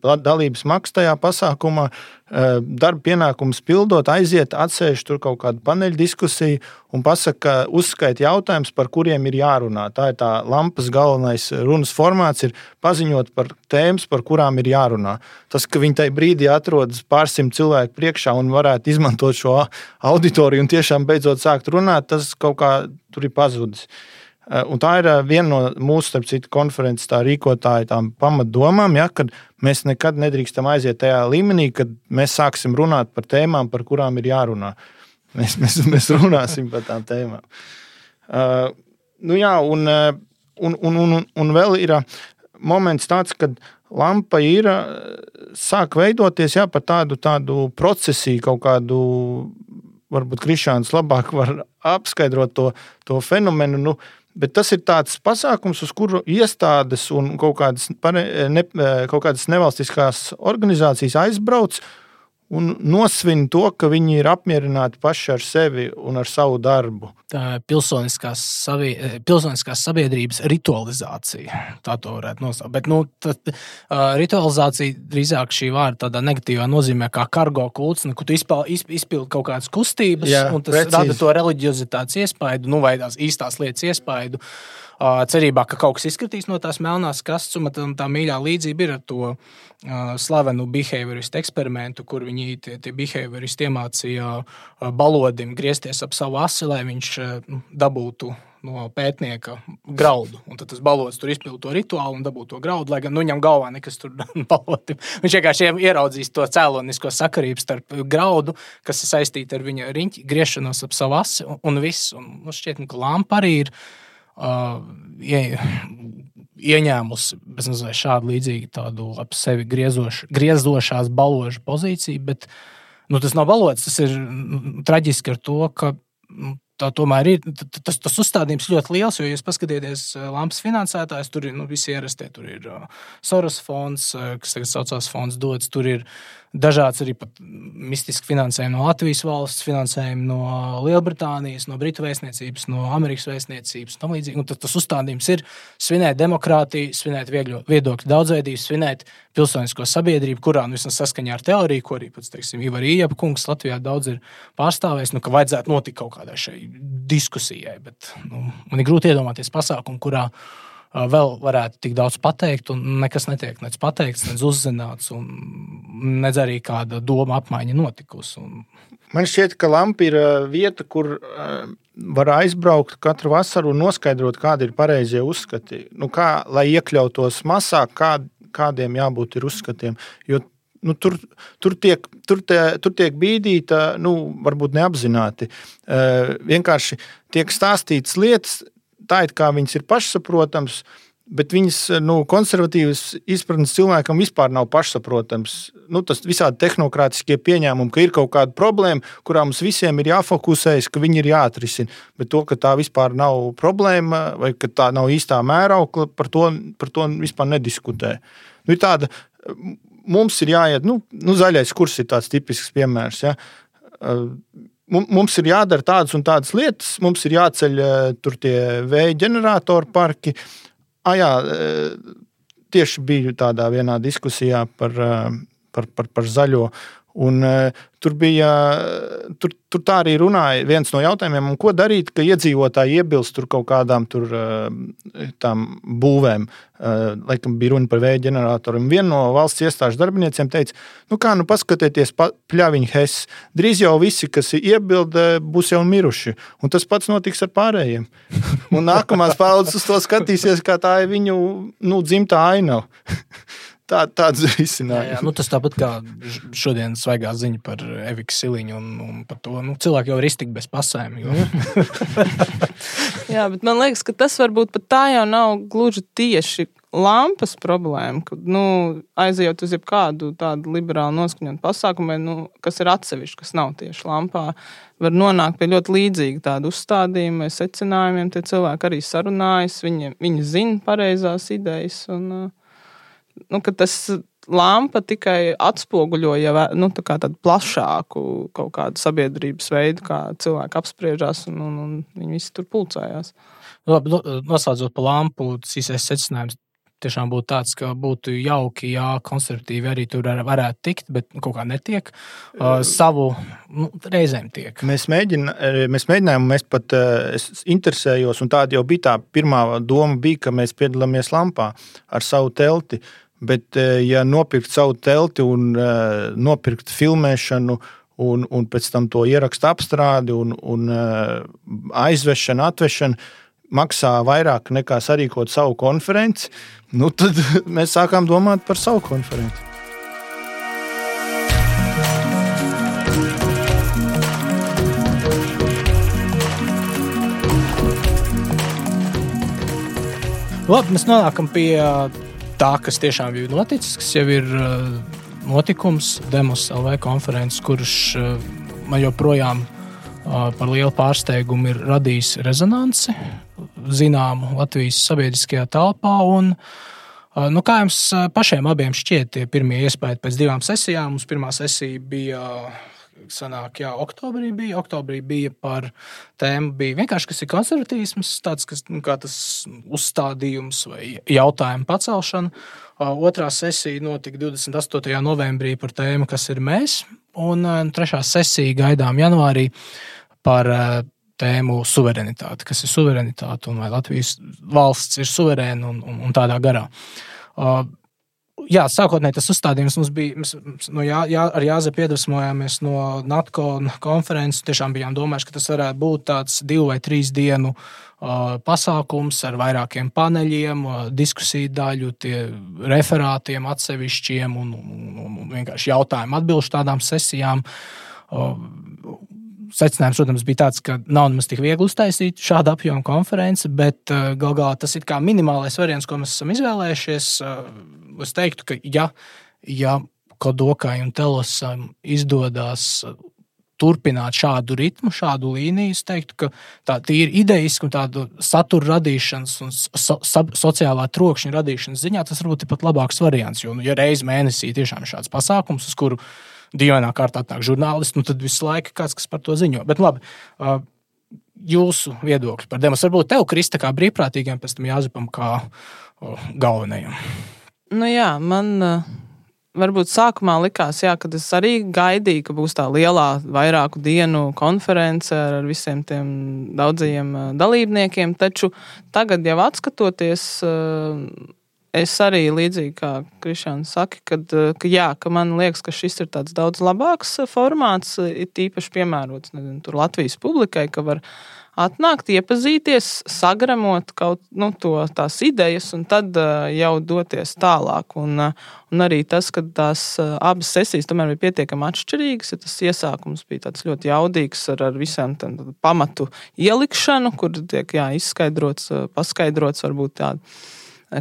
dalības maksu tajā pasākumā. Darba pienākums pildot, aiziet, atsēž tur kaut kādu paneļu diskusiju un pasaka, uzskaita jautājumus, par kuriem ir jārunā. Tā ir tā lampas galvenais runas formāts, ir paziņot par tēmas, par kurām ir jārunā. Tas, ka viņi tajā brīdī atrodas pārsimt cilvēku priekšā un varētu izmantot šo auditoriju un tiešām beidzot sākt runāt, tas kaut kā tur ir pazudis. Eh, un tā ir eh, viena no mūsu, starp citu, konferences rīkotāju pamatdomām, ja, kad mēs nekad nedrīkstam aiziet tajā līmenī, kad mēs sāksim runāt par tēmām, par kurām ir jārunā. Mēs, mēs, mēs runāsim par tām tēmām. Uh, nu jā, un, un, un, un, un vēl ir moments tāds, kad lampa ir sāk veidoties jā, par tādu, tādu procesiju, kaut kādu varbūt Krišāns labāk var apskaidrot to, to fenomenu. Nu, Bet tas ir tāds pasākums, uz kuru iestādes un kaut kādas, ne, kaut kādas nevalstiskās organizācijas aizbrauc un nosvin to, ka viņi ir apmierināti paši ar sevi un ar savu darbu. Tā ir pilsoniskās, savie, pilsoniskās sabiedrības ritualizācija. Tā to varētu nosaukt. Bet nu, tad, uh, ritualizācija drīzāk šī vārda tādā negatīvā nozīmē, kā kargo kults, nu, kur tu izpildi kaut kādas kustības, Jā, un tas precīzi. rada to reliģiozitātes iespaidu, nu, vai tās īstās lietas iespaidu. Uh, cerībā, ka kaut kas izkritīs no tās melnās kastes. Un tā, tā mīļā līdzība ir ar to uh, slavenu behavioristu eksperimentu, kur viņi tie, tie behavioristi iemācīja uh, balodim griezties ap savu asi, lai viņš uh, dabūtu no pētnieka graudu. Un tad tas balots tur izpildīja to rituālu un dabūja to graudu, lai gan nu, viņam galvā nekas tur balotim. Viņš vienkārši ieraudzīs to cēlonisko sakarību starp graudu, kas ir saistīta ar viņa riņķi, griešanos ap savu asi un, un viss. Un, nu, šķiet, ka lampa arī ir uh, ie, ieņēmusi šādu līdzīgu tādu ap sevi griezoš, griezošās baložu pozīciju, bet nu, tas nav balots. Tas ir nu, traģiski ar to, ka nu, tā tomēr ir. Tas, tas uzstādījums ļoti liels, jo, ja paskatieties, Lampas finansētājs, tur ir nu, visi ierastie. Tur ir uh, Soros fonds, kas tagad saucās Fonds Dots. Tur ir dažāds arī mistiski finansējumi no Latvijas valsts, finansējumi no Lielbritānijas, no Britu vēstniecības, no Amerikas vēstniecības. Un tas, tas uzstādījums ir svinēt demokrātiju, svinēt vieglo, viedokļu daudzveidību, svinēt pilsonisko sabiedrību, kurā nu, vismaz saskaņā ar teoriju, ko arī pats teiksim, Ivar Iepa kungs Latvijā daudz ir pārstāvējis, nu, ka vajadzētu notikt kaut kādai šai diskusijai. Bet, nu, man ir grūti iedomāties pasākumu, kurā vēl varētu tik daudz pateikt, un nekas netiek nec pateikts, nec uzzināts, un nedz arī kāda doma apmaiņa notikusi. Un... Man šķiet, ka lampa ir vieta, kur var aizbraukt katru vasaru un noskaidrot, kādi ir pareizie uzskati. Nu, kā, lai iekļautos masā, kā, kādiem jābūt uzskatiem. Jo nu, tur, tur, tiek, tur, te, tur tiek bīdīta, nu, varbūt neapzināti. Vienkārši tiek stāstītas lietas, tā it kā viņas ir pašsaprotamas, bet viņas nu, konservatīvas izpratnes cilvēkam vispār nav pašsaprotams. Nu, tas visādi tehnokrātiskie pieņēmumi, ka ir kaut kāda problēma, kurā mums visiem ir jāfokusējas, ka viņi ir jāatrisina. Bet to, ka tā vispār nav problēma vai ka tā nav īstā mēraukla, par to, par to vispār nediskutē. Nu, tāda, mums ir jāiet, nu, nu zaļais kurs ir tāds tipisks piemērs. Ja? Mums ir jādara tādas un tādas lietas, mums ir jāceļ tur tie vēja ģeneratoru parki. Ah, jā, tieši biju tādā vienā diskusijā par, par, par, par zaļo. Un, uh, tur bija, tur, tur tā arī runāja viens no jautājumiem, ko darīt, ka iedzīvotāji iebilst kaut kādām tur, uh, būvēm. Uh, laikam bija runa par vēja ģeneratoru. Viena no valsts iestāžu darbiniekiem teica, nu kā, nu paskatieties, pa, pļaviņa Hess. Drīz jau visi, kas iebild, būs jau miruši. Un tas pats notiks ar pārējiem. Un nākamās paudzes uz to skatīsies, kā tā ir viņu nu, dzimtā ainava. Tā, tāds risinājums. Jā, jā, nu tas tāpat kā šodien svaigā ziņa par Eviku Siliņu un, un par to. Nu, cilvēki jau ir iztikti bez pasēm. Jo... jā, bet man liekas, ka tas varbūt pat tā jau nav gluži tieši lampas problēma. Kad nu, aizejot uz jebkādu tādu liberālu noskaņotu pasākumu, nu, kas ir atsevišķi, kas nav tieši lampā, var nonākt pie ļoti līdzīga tāda uzstādījuma vai secinājumiem. Tie cilvēki arī sarunājas, viņi, viņi zina pareizās idejas. Un, uh, nu, tas lampa tikai atspoguļo jau nu, tā tādu plašāku kaut kādu sabiedrības veidu, kā cilvēki apspriežās un, un, un viņi visi tur pulcējās. Labi, noslēdzot par lampu, tas īsais secinājums tiešām būtu tāds, ka būtu jauki, ja konservatīvi arī tur varētu tikt, bet kaut kā netiek. Uh, savu nu, reizēm tiek. Mēs, mēģina, mēs mēģinājām, mēs pat uh, interesējos, un tāda jau bija tā pirmā doma, bija, ka mēs piedalāmies lampā ar savu telti. Uh, Bet, eh, ja nopirkt savu telti un uh, nopirkt filmēšanu, un, un pēc tam to ierakstu apstrādi un, un uh, aizvešanu, atvešanu, maksā vairāk nekā sarīkot savu konferenci, nu tad mēs sākām domāt par savu konferenci. Labi, mēs nonākam pie tā, kas tiešām ir noticis, kas jau ir notikums, Demos LV konferences, kurš man joprojām uh, par lielu pārsteigumu ir radījis rezonanci zināmu Latvijas sabiedriskajā telpā. Un, nu, kā jums pašiem abiem šķiet, tie pirmie iespējas pēc divām sesijām? Mums pirmā sesija bija sanāk, jā, oktobrī bija. Oktobrī bija par tēmu, bija vienkārši kas ir konservatīvisms, tāds kas, nu, tas uzstādījums vai jautājumu pacelšana. Otrā sesija notika 28. novembrī par tēmu, kas ir mēs, un trešā sesija gaidām janvārī par tēmu suverenitāti, kas ir suverenitāte un vai Latvijas valsts ir suverēna un, un, un tādā garā. Uh, jā, sākotnēji tas uzstādījums mums bija. Mēs no jā, jā, ar Jāzepu iedvesmojāmies no NATO konferences. Tiešām bijām domājuši, ka tas varētu būt tāds divu vai trīs dienu uh, pasākums ar vairākiem paneļiem, uh, diskusiju daļu, referātiem atsevišķiem un, un, un, vienkārši jautājumu atbildšu tādām sesijām. Uh, secinājums, protams, bija tāds, ka nav nemaz tik viegli uztaisīt šādu apjomu konferenci, bet uh, gal galā tas ir minimālais variants, ko mēs esam izvēlējušies. Uh, es teiktu, ka ja, ja Kodokai un Telosam izdodas turpināt šādu ritmu, šādu līniju, es teiktu, ka tā ir idejiski un tādu satura radīšanas un so, so, sociālā trokšņa radīšanas ziņā tas varbūt ir pat labāks variants. Jo, nu, ja reiz mēnesī tiešām ir šāds pasākums, uz kuru dīvainā kārtā atnāk žurnālisti, nu, tad visu laiku kāds kas par to ziņo. Bet labi. Uh, jūsu viedokļi par demos. Varbūt tev, Krista, kā brīvprātīgiem, pēc tam jāzipam kā uh, galvenajam. Nu jā, man uh, varbūt sākumā likās, jā, kad es arī gaidīju, ka būs tā lielā vairāku dienu konference ar visiem tiem daudzajiem dalībniekiem. Taču tagad jau atskatoties, uh, es arī līdzīgi kā Krišāns saka, kad, ka, jā, ka man liekas, ka šis ir daudz labāks formāts, ir tīpaši piemērots nezinu, Latvijas publikai, ka var atnākt, iepazīties, sagramot kaut nu, to, tās idejas, un tad jau doties tālāk. Un, un arī tas, ka tās abas sesijas tomēr bija pietiekami atšķirīgas, ja tas iesākums bija ļoti jaudīgs ar, ar visām pamatu ielikšanu, kur tiek jā, izskaidrots, paskaidrots varbūt tādu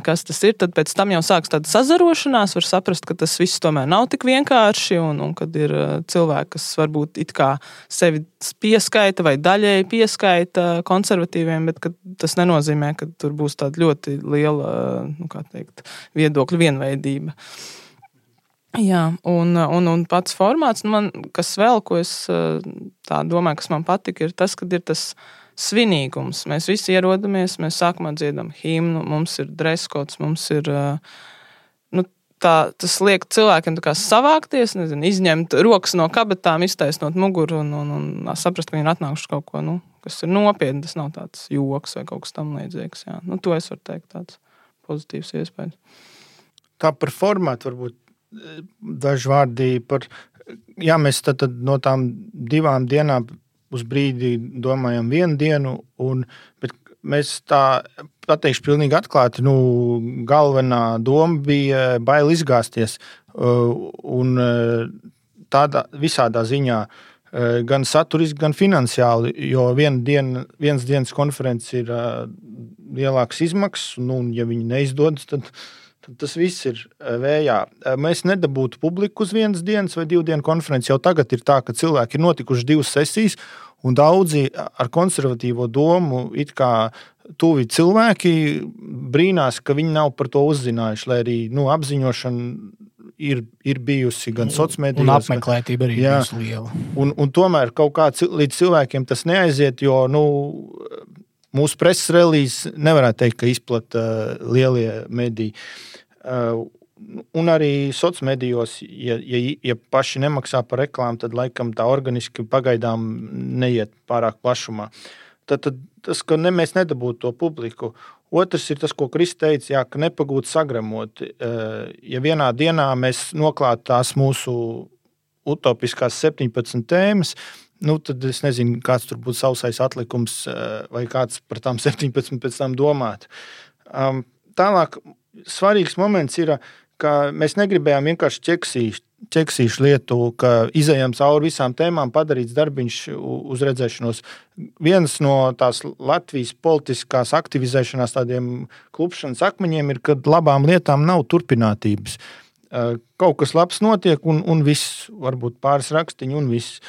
kas tas ir. Tad pēc tam jau sākas tāda sazarošanās, var saprast, ka tas viss tomēr nav tik vienkārši. Un, un kad ir uh, cilvēki, kas varbūt it kā sevi pieskaita vai daļēji pieskaita konservatīviem, bet tas nenozīmē, ka tur būs tāda ļoti liela uh, nu, teikt, viedokļu vienveidība. Jā, un, un, un pats formāts, nu man, kas vēl, ko es domāju, kas man patika, ir tas, ka ir tas svinīgums. Mēs visi ierodamies, mēs sākumā dziedam himnu, mums ir dreskots, mums ir. Nu, tā, tas liek cilvēkiem savākties, nezinu, izņemt rokas no kabatām, iztaisnot muguru un, un, un saprast, ka viņi ir atnākuši kaut ko, nu, kas ir nopietni. Tas nav tāds joks vai kaut kas tamlīdzīgs. Nu, to es varu teikt, tāds pozitīvs iespējas. Tā par formātu varbūt eh, daži vārdi par. Jā, mēs tad, tad no tām divām dienām uz brīdi domājam vienu dienu, un, bet mēs tā pateikšu pilnīgi atklāti, nu, galvenā doma bija bail izgāzties. Uh, un uh, tādā visādā ziņā, uh, gan saturiski, gan finansiāli, jo viena diena, viens dienas konferences ir lielākas izmaksas, nu, un ja viņi neizdodas, tad, tad tas viss ir vējā. Mēs nedabūtu publiku uz vienas dienas vai divu dienu konferenci. Jau tagad ir tā, ka cilvēki ir notikuši divas sesijas, Un daudzi ar konservatīvo domu, it kā tuvi cilvēki, brīnās, ka viņi nav par to uzzinājuši. Lai arī nu, apziņošana ir, ir bijusi gan sociālajā mēdījos, gan apmeklētība arī jā, liela. Un, un tomēr kaut kā līdz cilvēkiem tas neaiziet, jo nu, mūsu preses relīzes nevarētu teikt, ka izplata uh, lielie mediji. Uh, Un arī sociālajos medijos, ja, ja, ja paši nemaksā par reklāmu, tad laikam tā organiski pagaidām neiet pārāk plašumā. Tad, tad tas, ka ne, mēs nedabūtu to publiku. Otrs ir tas, ko Kristis teica, jā, ka nepagūt sagramot. Eh, ja vienā dienā mēs noklātu tās mūsu utopiskās 17 tēmas, nu, tad es nezinu, kāds tur būtu sausais atlikums eh, vai kāds par tām 17 pēc tam domāt. Tālāk svarīgs moments ir, ka mēs negribējām vienkārši ķeksīšu, ķeksīšu lietu, ka izējām cauri visām tēmām, padarīts darbiņš uz redzēšanos. Viens no tās Latvijas politiskās aktivizēšanās tādiem klupšanas akmeņiem ir, ka labām lietām nav turpinātības. Kaut kas labs notiek, un, un viss, varbūt pāris rakstīņi, un viss.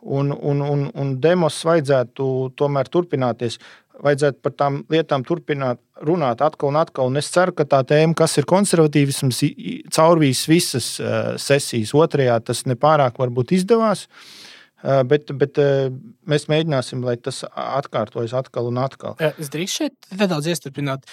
Un, un, un, un demos vajadzētu tomēr turpināties vajadzētu par tām lietām turpināt runāt atkal un atkal. Un es ceru, ka tā tēma, kas ir konservatīvisms, caurvīs visas uh, sesijas. Otrajā tas nepārāk varbūt izdevās. Uh, bet, bet mēs mēģināsim, lai tas atkārtojas atkal un atkal. Es drīkstu šeit nedaudz iestrādāt.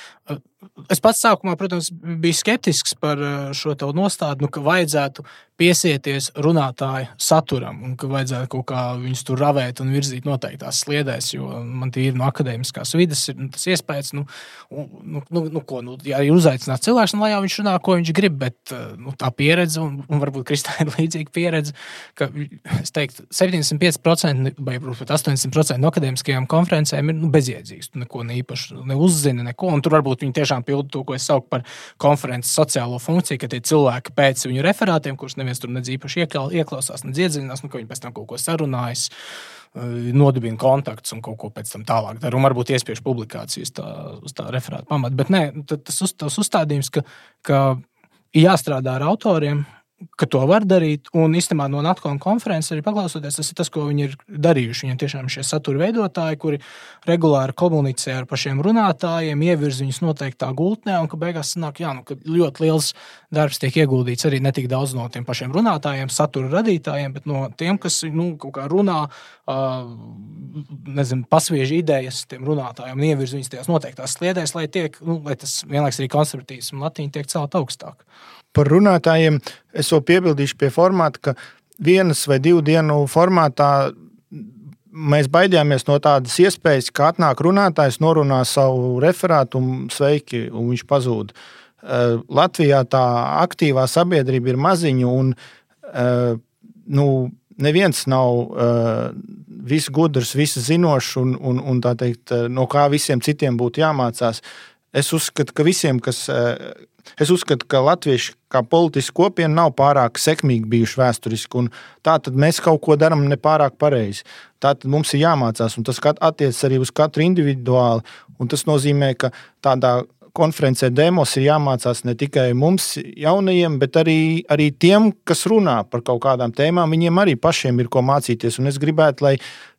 Es pats sākumā, protams, biju skeptisks par šo nostādu, nu, ka vajadzētu piesieties runātāju saturam un ka vajadzētu kaut kā viņus tur ravēt un virzīt noteiktās sliedēs, jo man tie ir no akadēmiskās vidas, ir nu, tas iespējas, nu, nu, nu, nu, ko, nu, ja ir uzaicināts cilvēks, nu, lai jau viņš runā, ko viņš grib, bet nu, tā pieredze, un, un varbūt Kristā ir līdzīga pieredze, ka, es teiktu, 75% vai pat 80% no akadēmiskajām konferencēm ir nu, bezjēdzīgas, tu neko neīpaši neuzzini, neko, un tur varbūt viņi tiešām pilda to, ko es saucu par konferences sociālo funkciju, ka tie cilvēki pēc viņu referātiem, kurus neviens tur nedz īpaši ieklausās, nedz iedziļinās, nu, ka viņi pēc tam kaut ko sarunājas eh, nodibina kontaktus un kaut ko pēc tam tālāk dara. Un varbūt iespiež publikācijas tā, uz tā referāta pamata. Bet nē, tas, uz, tas uzstādījums, ka, ka jāstrādā ar autoriem, ka to var darīt. Un īstenībā no NATO konferences arī paklausoties, tas ir tas, ko viņi ir darījuši. Viņiem tiešām ir šie satura veidotāji, kuri regulāri komunicē ar pašiem runātājiem, ievirz viņus noteiktā gultnē, un ka beigās sanāk, jā, nu, ka ļoti liels darbs tiek ieguldīts arī ne tik daudz no tiem pašiem runātājiem, satura radītājiem, bet no tiem, kas nu, kaut kā runā, nezinu, pasviež idejas tiem runātājiem un ievirz viņus tajās noteiktās sliedēs, lai, tiek, nu, lai tas vienlaiks arī konservatīvs un latīņi tiek celt augstāk par runātājiem es vēl piebildīšu pie formāta, ka vienas vai divu dienu formātā mēs baidījāmies no tādas iespējas, ka atnāk runātājs, norunā savu referātu un sveiki, un viņš pazūd. Eh, Latvijā tā aktīvā sabiedrība ir maziņa, un eh, nu, neviens nav uh, viss gudrs, viss zinošs, un, un, un teikt, no kā visiem citiem būtu jāmācās. Es uzskatu, ka visiem, kas uh, Es uzskatu, ka latvieši kā politiska kopiena nav pārāk sekmīgi bijuši vēsturiski, un tā tad mēs kaut ko darām nepārāk pareizi. Tā tad mums ir jāmācās, un tas attiecas arī uz katru individuāli. Tas nozīmē, ka tādā konferencē demos ir jāmācās ne tikai mums, jaunajiem, bet arī, arī tiem, kas runā par kaut kādām tēmām. Viņiem arī pašiem ir ko mācīties. Un es gribētu, lai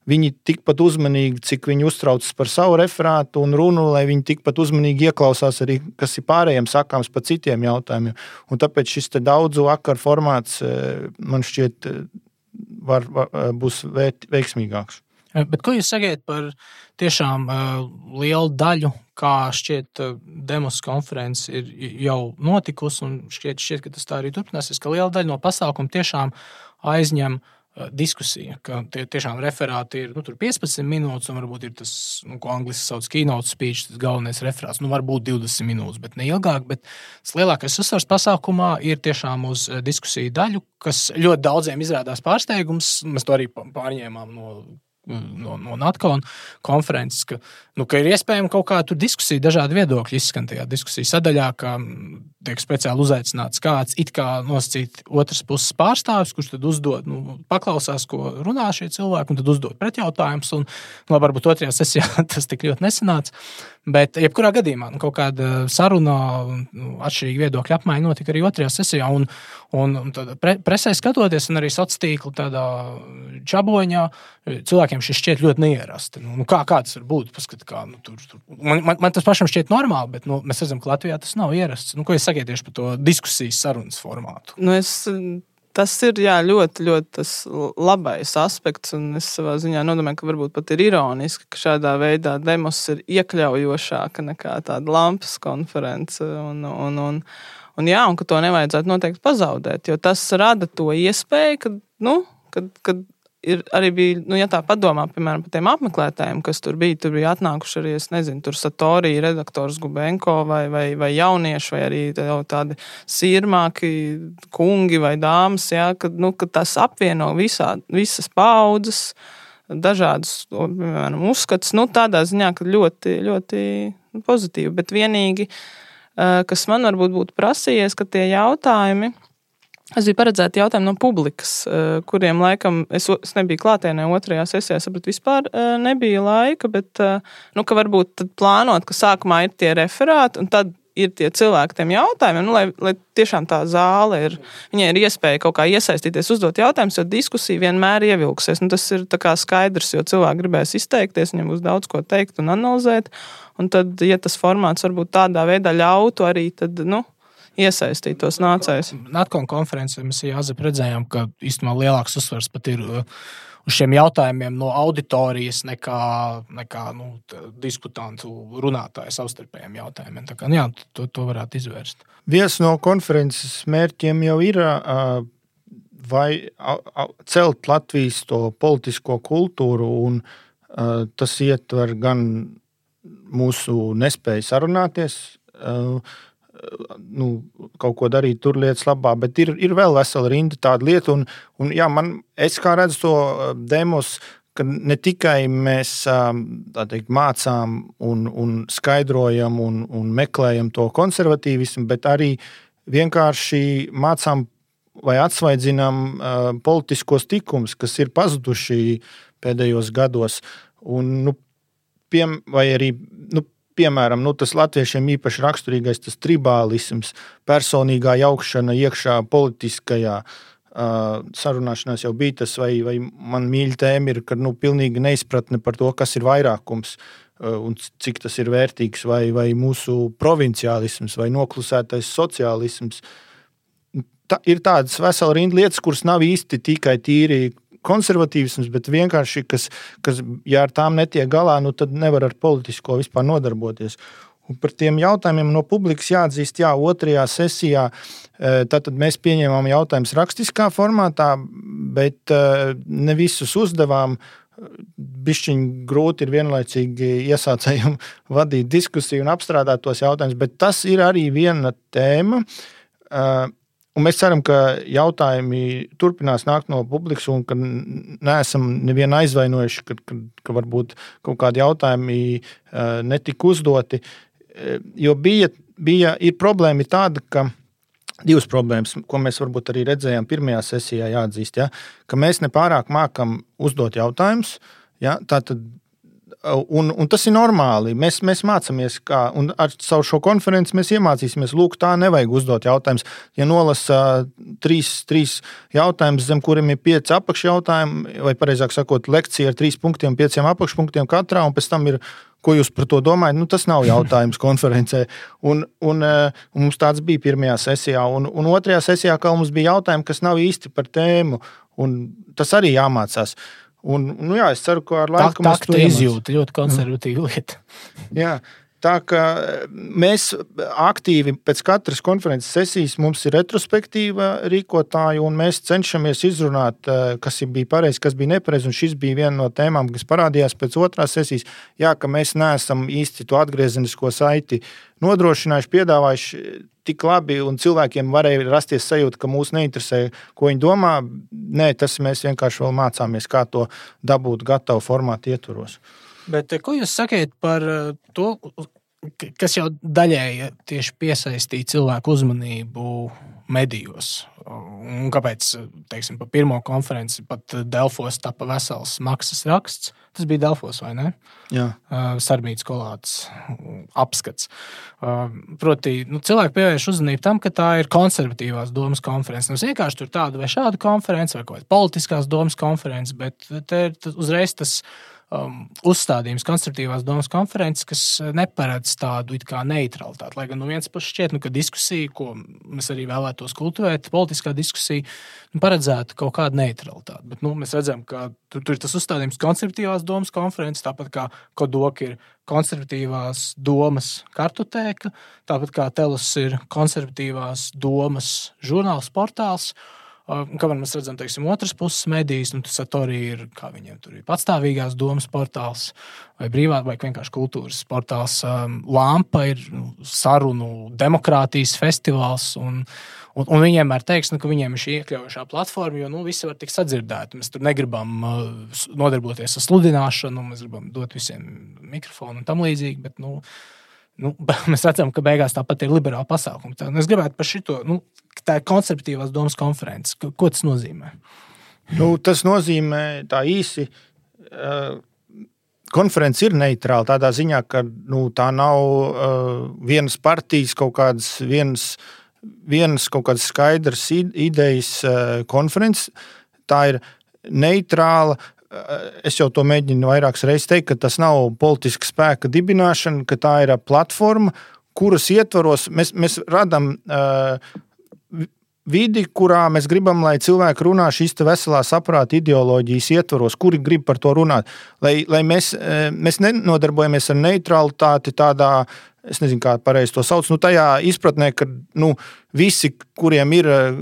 viņi tikpat uzmanīgi, cik viņi uztraucas par savu referātu un runu, lai viņi tikpat uzmanīgi ieklausās arī, kas ir pārējiem sakāms par citiem jautājumiem. Un tāpēc šis daudzu vakaru formāts man šķiet var, var, būs veiksmīgāks. Bet ko jūs sagaidat par tiešām uh, lielu daļu, kā šķiet, uh, demos konferences ir jau notikusi, un šķiet, šķiet, ka tas tā arī turpināsies, ka liela daļa no pasākuma tiešām aizņem uh, diskusija, ka tie tiešām referāti ir nu, 15 minūtes, un varbūt ir tas, nu, ko angļuiski sauc par keynote speech, tas galvenais referāts. Nu, varbūt 20 minūtes, bet ne ilgāk. Bet tas lielākais uzsvars pasākumā ir tiešām uz diskusiju daļu, kas ļoti daudziem izrādās pārsteigums. Mēs to arī pārņēmām no no, no NATO konferences, ka, nu, ka ir iespējama kaut kāda diskusija, dažādi viedokļi izskan tajā diskusijas sadaļā, ka tiek speciāli uzaicināts kāds it kā nosacīt otras puses pārstāvis, kurš tad uzdod, nu, paklausās, ko runā šie cilvēki, un tad uzdod pretjautājumus. Un, nu, varbūt otrajā sesijā tas tik ļoti nesanāca. Bet, jebkurā gadījumā, nu, kaut kāda saruna, nu, atšķirīga viedokļa apmaiņa notika arī otrajā sesijā. Un, un, pre, presē skatoties, un arī sociālā tīkla tādā čaboņā, cilvēkiem šis šķiet ļoti neierasti. Nu, nu, kā, kā tas var būt? Paskat, kā, nu, tur, tur. Man, man, man tas pašam šķiet normāli, bet nu, mēs redzam, ka Latvijā tas nav ierasts. Nu, ko jūs sakiet tieši par to diskusijas sarunas formātu? Nu, es, tas ir jā, ļoti, ļoti labais aspekts. Es savā ziņā nodomāju, ka varbūt pat ir ironiski, ka šādā veidā demos ir iekļaujošāka nekā tāda lampas konference. Un, un, un, un, jā, un ka to nevajadzētu noteikti pazaudēt, jo tas rada to iespēju, ka, nu, kad, kad ir arī bija, nu, ja tā padomā, piemēram, par tiem apmeklētājiem, kas tur bija, tur bija atnākuši arī, es nezinu, tur Satorija, redaktors Gubenko vai, vai, vai jaunieši, vai arī tādi sirmāki kungi vai dāmas, ja, kad, nu, kad tas apvieno visā, visas paudzes, dažādus, piemēram, uzskatus, nu, tādā ziņā, ka ļoti, ļoti pozitīvi, bet vienīgi, eh, kas man varbūt būtu prasījies, ka tie jautājumi, Es biju paredzēta jautājumi no publikas, eh, kuriem laikam es, es nebiju klātienē otrajā sesijā. Es sapratu, vispār eh, nebija laika, bet eh, nu, varbūt plānot, ka sākumā ir tie referāti un tad ir tie cilvēki tiem jautājumiem, nu, lai, lai tiešām tā zāle ir, viņai ir iespēja kaut kā iesaistīties, uzdot jautājumus, jo diskusija vienmēr ievilksies. Nu, tas ir skaidrs, jo cilvēki gribēs izteikties, viņiem būs daudz ko teikt un analizēt. Un tad, ja tas formāts varbūt tādā veidā ļautu arī, tad, nu, iesaistītos nācējus. NATO konferencē mēs Jāzep redzējām, ka īstenībā lielāks uzsvars pat ir uh, uz šiem jautājumiem no auditorijas nekā, nekā nu, diskutantu runātāju savstarpējiem jautājumiem. Tā kā, nu jā, to, to varētu izvērst. Viens no konferences mērķiem jau ir uh, vai celt Latvijas politisko kultūru, un uh, tas ietver gan mūsu nespēju sarunāties, uh, nu, kaut ko darīt tur lietas labā, bet ir, ir vēl vesela rinda tādu lietu. Un, un, jā, man, es kā redzu to uh, demos, ne tikai mēs um, teikt, mācām, un, un skaidrojam un, un meklējam to konservatīvismu, bet arī vienkārši mācām vai atsvaidzinām uh, politiskos tikumus, kas ir pazuduši pēdējos gados. Un, nu, piem, vai arī nu, piemēram, nu, tas latviešiem īpaši raksturīgais tas tribālisms, personīgā jaukšana iekšā politiskajā. Uh, sarunāšanās jau bija tas, vai, vai man mīļa tēma ir, ka nu, pilnīgi neizpratne par to, kas ir vairākums uh, un cik tas ir vērtīgs, vai, vai mūsu provinciālisms, vai noklusētais sociālisms. Tā, ir tādas vesela rinda lietas, kuras nav īsti tikai tīri konservatīvisms, bet vienkārši, kas, kas ja ar tām netiek galā, nu, tad nevar ar politisko vispār nodarboties. Un par tiem jautājumiem no publikas jāatzīst, jā, otrajā sesijā tātad mēs pieņēmām jautājumus rakstiskā formātā, bet ne visus uzdevām. Bišķiņi grūti ir vienlaicīgi iesācējiem vadīt diskusiju un apstrādāt tos jautājumus, bet tas ir arī viena tēma, Un mēs ceram, ka jautājumi turpinās nākt no publikas, un ka neesam nevienu aizvainojuši, ka, ka, ka varbūt kaut kādi jautājumi uh, netika uzdoti. Jo bija, bija problēma tāda, ka divas problēmas, ko mēs varbūt arī redzējām pirmajā sesijā, jāatzīst, ja, ka mēs nepārāk mākam uzdot jautājumus. Ja, Tātad Un, un tas ir normāli. Mēs, mēs mācāmies, kā, ar savu šo konferenci mēs iemācīsimies, lūk, tā nevajag uzdot jautājumus. Ja nolasa trīs, trīs jautājumus, zem kuriem ir pieci apakšjautājumi, vai precīzāk sakot, lekcija ar trīs punktiem, pieciem apakšpunktiem katrā, un pēc tam ir Ko jūs par to domājat? Nu, tas nav jautājums konferencē. Un, un, un mums tāds bija pirmajā sesijā, un, un otrajā sesijā, mums bija jautājumi, kas nav īsti par tēmu. Tas arī jāmācās. Un, nu, jā, es ceru, ka ar laiku tā, tā, tā izjūta ļoti konservatīva lieta. jā, Tā kā mēs aktīvi pēc katras konferences sesijas mums ir retrospektīva rīkotāja, un mēs cenšamies izrunāt, eh, kas bija pareizi, kas bija nepareizi. Šis bija viena no tēmām, kas parādījās pēc otrās sesijas. Jā, ka mēs neesam īsti to atgriezenisko saiti nodrošinājuši, piedāvājuši tik labi, un cilvēkiem varēja rasties sajūta, ka mūs neinteresē, ko viņi domā. Nē, tas mēs vienkārši vēl mācāmies, kā to dabūt gatavu formātu ietvaros. Bet ko jūs sakiet par eh, to, kas jau daļēji tieši piesaistīja cilvēku uzmanību medijos? Un kāpēc, teiksim, pa pirmo konferenci pat Delfos tapa vesels maksas raksts? Tas bija Delfos, vai ne? Jā. Uh, Sarbītas kolāts apskats. Proti, nu, cilvēki pievērš uzmanību tam, ka tā ir konservatīvās domas konference. Nevis vienkārši tur tāda vai šāda konference, vai kaut kāda politiskās domas konference, bet te ir uzreiz tas um, uzstādījums konstruktīvās domas konferences, kas uh, neparedz tādu neutralitāti. Lai gan no vienas puses šķiet, nu, ka diskusija, ko mēs arī vēlētos kultivēt, politiskā diskusija, nu, paredzētu kaut kādu neutralitāti. Bet nu, mēs redzam, ka tur, tur ir tas uzstādījums konstruktīvās domas konferences, tāpat kā Kodoka ir konservatīvās domas kartotēka, tāpat kā Telus ir konservatīvās domas žurnāls portāls. Kamēr mēs redzam, teiksim, otras puses medijas, nu, tas arī ir, kā viņiem tur ir patstāvīgās domas portāls vai brīvā, vai vienkārši kultūras portāls. Lampa ir nu, sarunu demokrātijas festivāls. Un, Un, un viņiem vienmēr teiks, nu, ka viņiem ir šī iekļaujošā platforma, jo nu, visi var tikt sadzirdēti. Mēs tur negribam uh, nodarboties ar sludināšanu, mēs gribam dot visiem mikrofonu un tam līdzīgi. Bet, nu, nu, mēs redzam, ka beigās tāpat ir liberāla pasākuma. Tā, es gribētu par šo, nu, tā ir konceptīvās domas konferences. Ko tas nozīmē? Nu, tas nozīmē tā īsi. Uh, konference ir neitrāla tādā ziņā, ka nu, tā nav uh, vienas partijas kaut kādas vienas, vienas kaut kādas skaidras idejas uh, konferences. Tā ir neitrāla. Es jau to mēģinu vairākas reizes teikt, ka tas nav politiska spēka dibināšana, ka tā ir platforma, kuras ietvaros mēs, mēs radām uh, vidi, kurā mēs gribam, lai cilvēki runā šīs veselā saprāta ideoloģijas ietvaros, kuri grib par to runāt. Lai, lai mēs, eh, mēs nenodarbojamies ar neutralitāti tādā, es nezinu, kā pareizi to sauc, nu, tajā izpratnē, ka nu, visi, kuriem ir eh,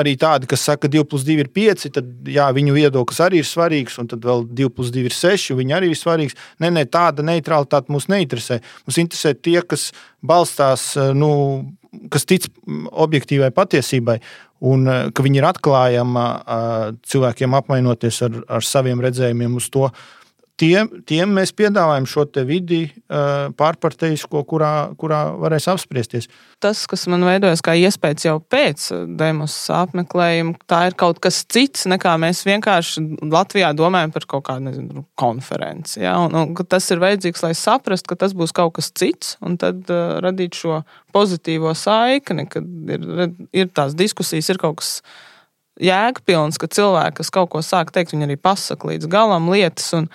arī tādi, kas saka, ka 2 plus 2 ir 5, tad jā, viņu viedoklis arī ir svarīgs, un tad vēl 2 plus 2 ir 6, viņi arī ir svarīgs. Nē, nē, tāda neutralitāte mūs neinteresē. Mums interesē tie, kas balstās eh, nu, kas tic objektīvai patiesībai, un ka viņi ir atklājama cilvēkiem apmainoties ar, ar saviem redzējumiem uz to, tiem, tiem mēs piedāvājam šo vidi pārparteisko, kurā, kurā varēs apspriesties. Tas, kas man veidojas kā iespējas jau pēc demos apmeklējuma, tā ir kaut kas cits, nekā mēs vienkārši Latvijā domājam par kaut kādu nezinu, konferenci. Ja? Un, un, tas ir vajadzīgs, lai saprastu, ka tas būs kaut kas cits, un tad uh, radīt šo pozitīvo saikni, kad ir, ir tās diskusijas, ir kaut kas jēgpilns, ka cilvēki, kas kaut ko sāk teikt, viņi arī pasaka līdz galam lietas. Un,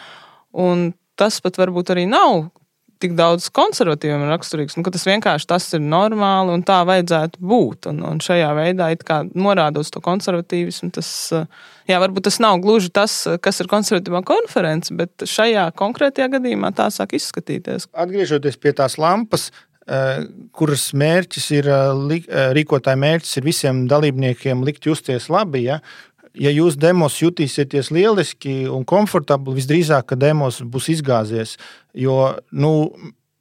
Un tas pat varbūt arī nav tik daudz konservatīviem raksturīgs. Nu, tas vienkārši tas ir normāli un tā vajadzētu būt. Un, un šajā veidā norādot to konservatīvismu, tas jā, varbūt tas nav gluži tas, kas ir konservatīvā konference, bet šajā konkrētajā gadījumā tā sāk izskatīties. Atgriežoties pie tās lampas. Kuras mērķis ir, rīkotāja mērķis ir visiem dalībniekiem likt justies labi, ja, ja jūs demos jutīsieties lieliski un komfortabli, visdrīzāk, ka demos būs izgāzies. Jo nu,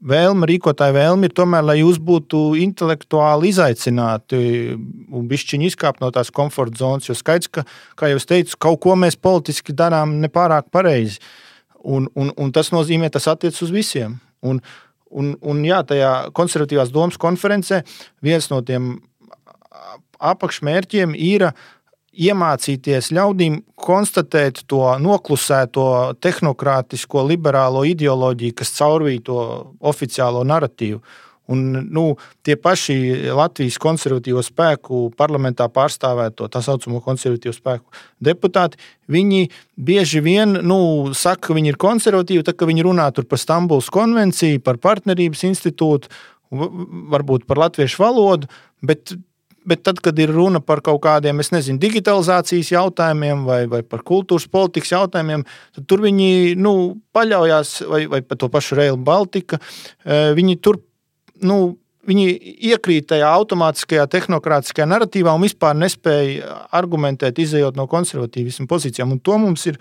vēlme, rīkotāja vēlme ir tomēr, lai jūs būtu intelektuāli izaicināti un bišķiņi izkāpt no tās komforta zonas. Jo skaidrs, ka, kā jau es teicu, kaut ko mēs politiski darām nepārāk pareizi. Un, un, un tas nozīmē, tas attiecas uz visiem. Un, un, un jā, tajā konservatīvās domas konferencē viens no tiem apakšmērķiem ir iemācīties ļaudīm konstatēt to noklusēto tehnokrātisko liberālo ideoloģiju, kas caurvīja to oficiālo narratīvu. Un, nu, tie paši Latvijas konservatīvo spēku parlamentā pārstāvēto tā saucamo konservatīvo spēku deputāti, viņi bieži vien nu, saka, ka viņi ir konservatīvi, tad, kad viņi runā par Stambulas konvenciju, par partnerības institūtu, varbūt par latviešu valodu, bet Bet tad, kad ir runa par kaut kādiem, es nezinu, digitalizācijas jautājumiem vai, vai par kultūras politikas jautājumiem, tad tur viņi nu, paļaujas, vai, vai par to pašu Rail Baltica. Eh, viņi tur nu, viņi iekrīt tajā automātiskajā, tehnokrātiskajā narratīvā un vispār nespēja argumentēt, izējot no konservatīvismu pozīcijām. Un to mums ir,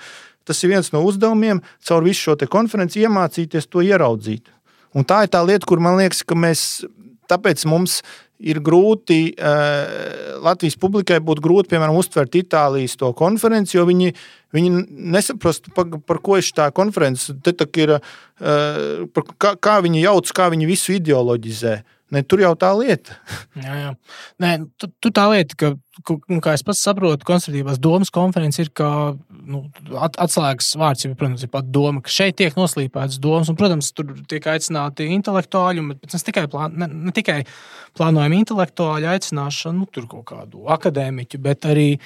tas ir viens no uzdevumiem, caur visu šo konferenci iemācīties to ieraudzīt. Un tā ir tā lieta, kur man liekas, ka mēs, tāpēc mums ir grūti uh, Latvijas publikai būtu grūti, piemēram, uztvert Itālijas to konferenci, jo viņi, viņi nesaprast, par, par ko ir tā konference. Te ir, uh, par, kā, kā viņi jauc, kā viņi visu ideoloģizē. Ne, tur jau tā lieta. jā, jā. Nē, tu, tu tā lieta, ka, nu, kā es pats saprotu, konservatīvās domas konference ir kā nu, at, atslēgas vārds, jau, protams, ir pat doma, ka šeit tiek noslīpētas domas, un, protams, tur tiek aicināti intelektuāļi, bet ne tikai, plān, ne, ne tikai plānojami intelektuāļi aicināšana, nu, tur kaut kādu akadēmiķu, bet arī uh,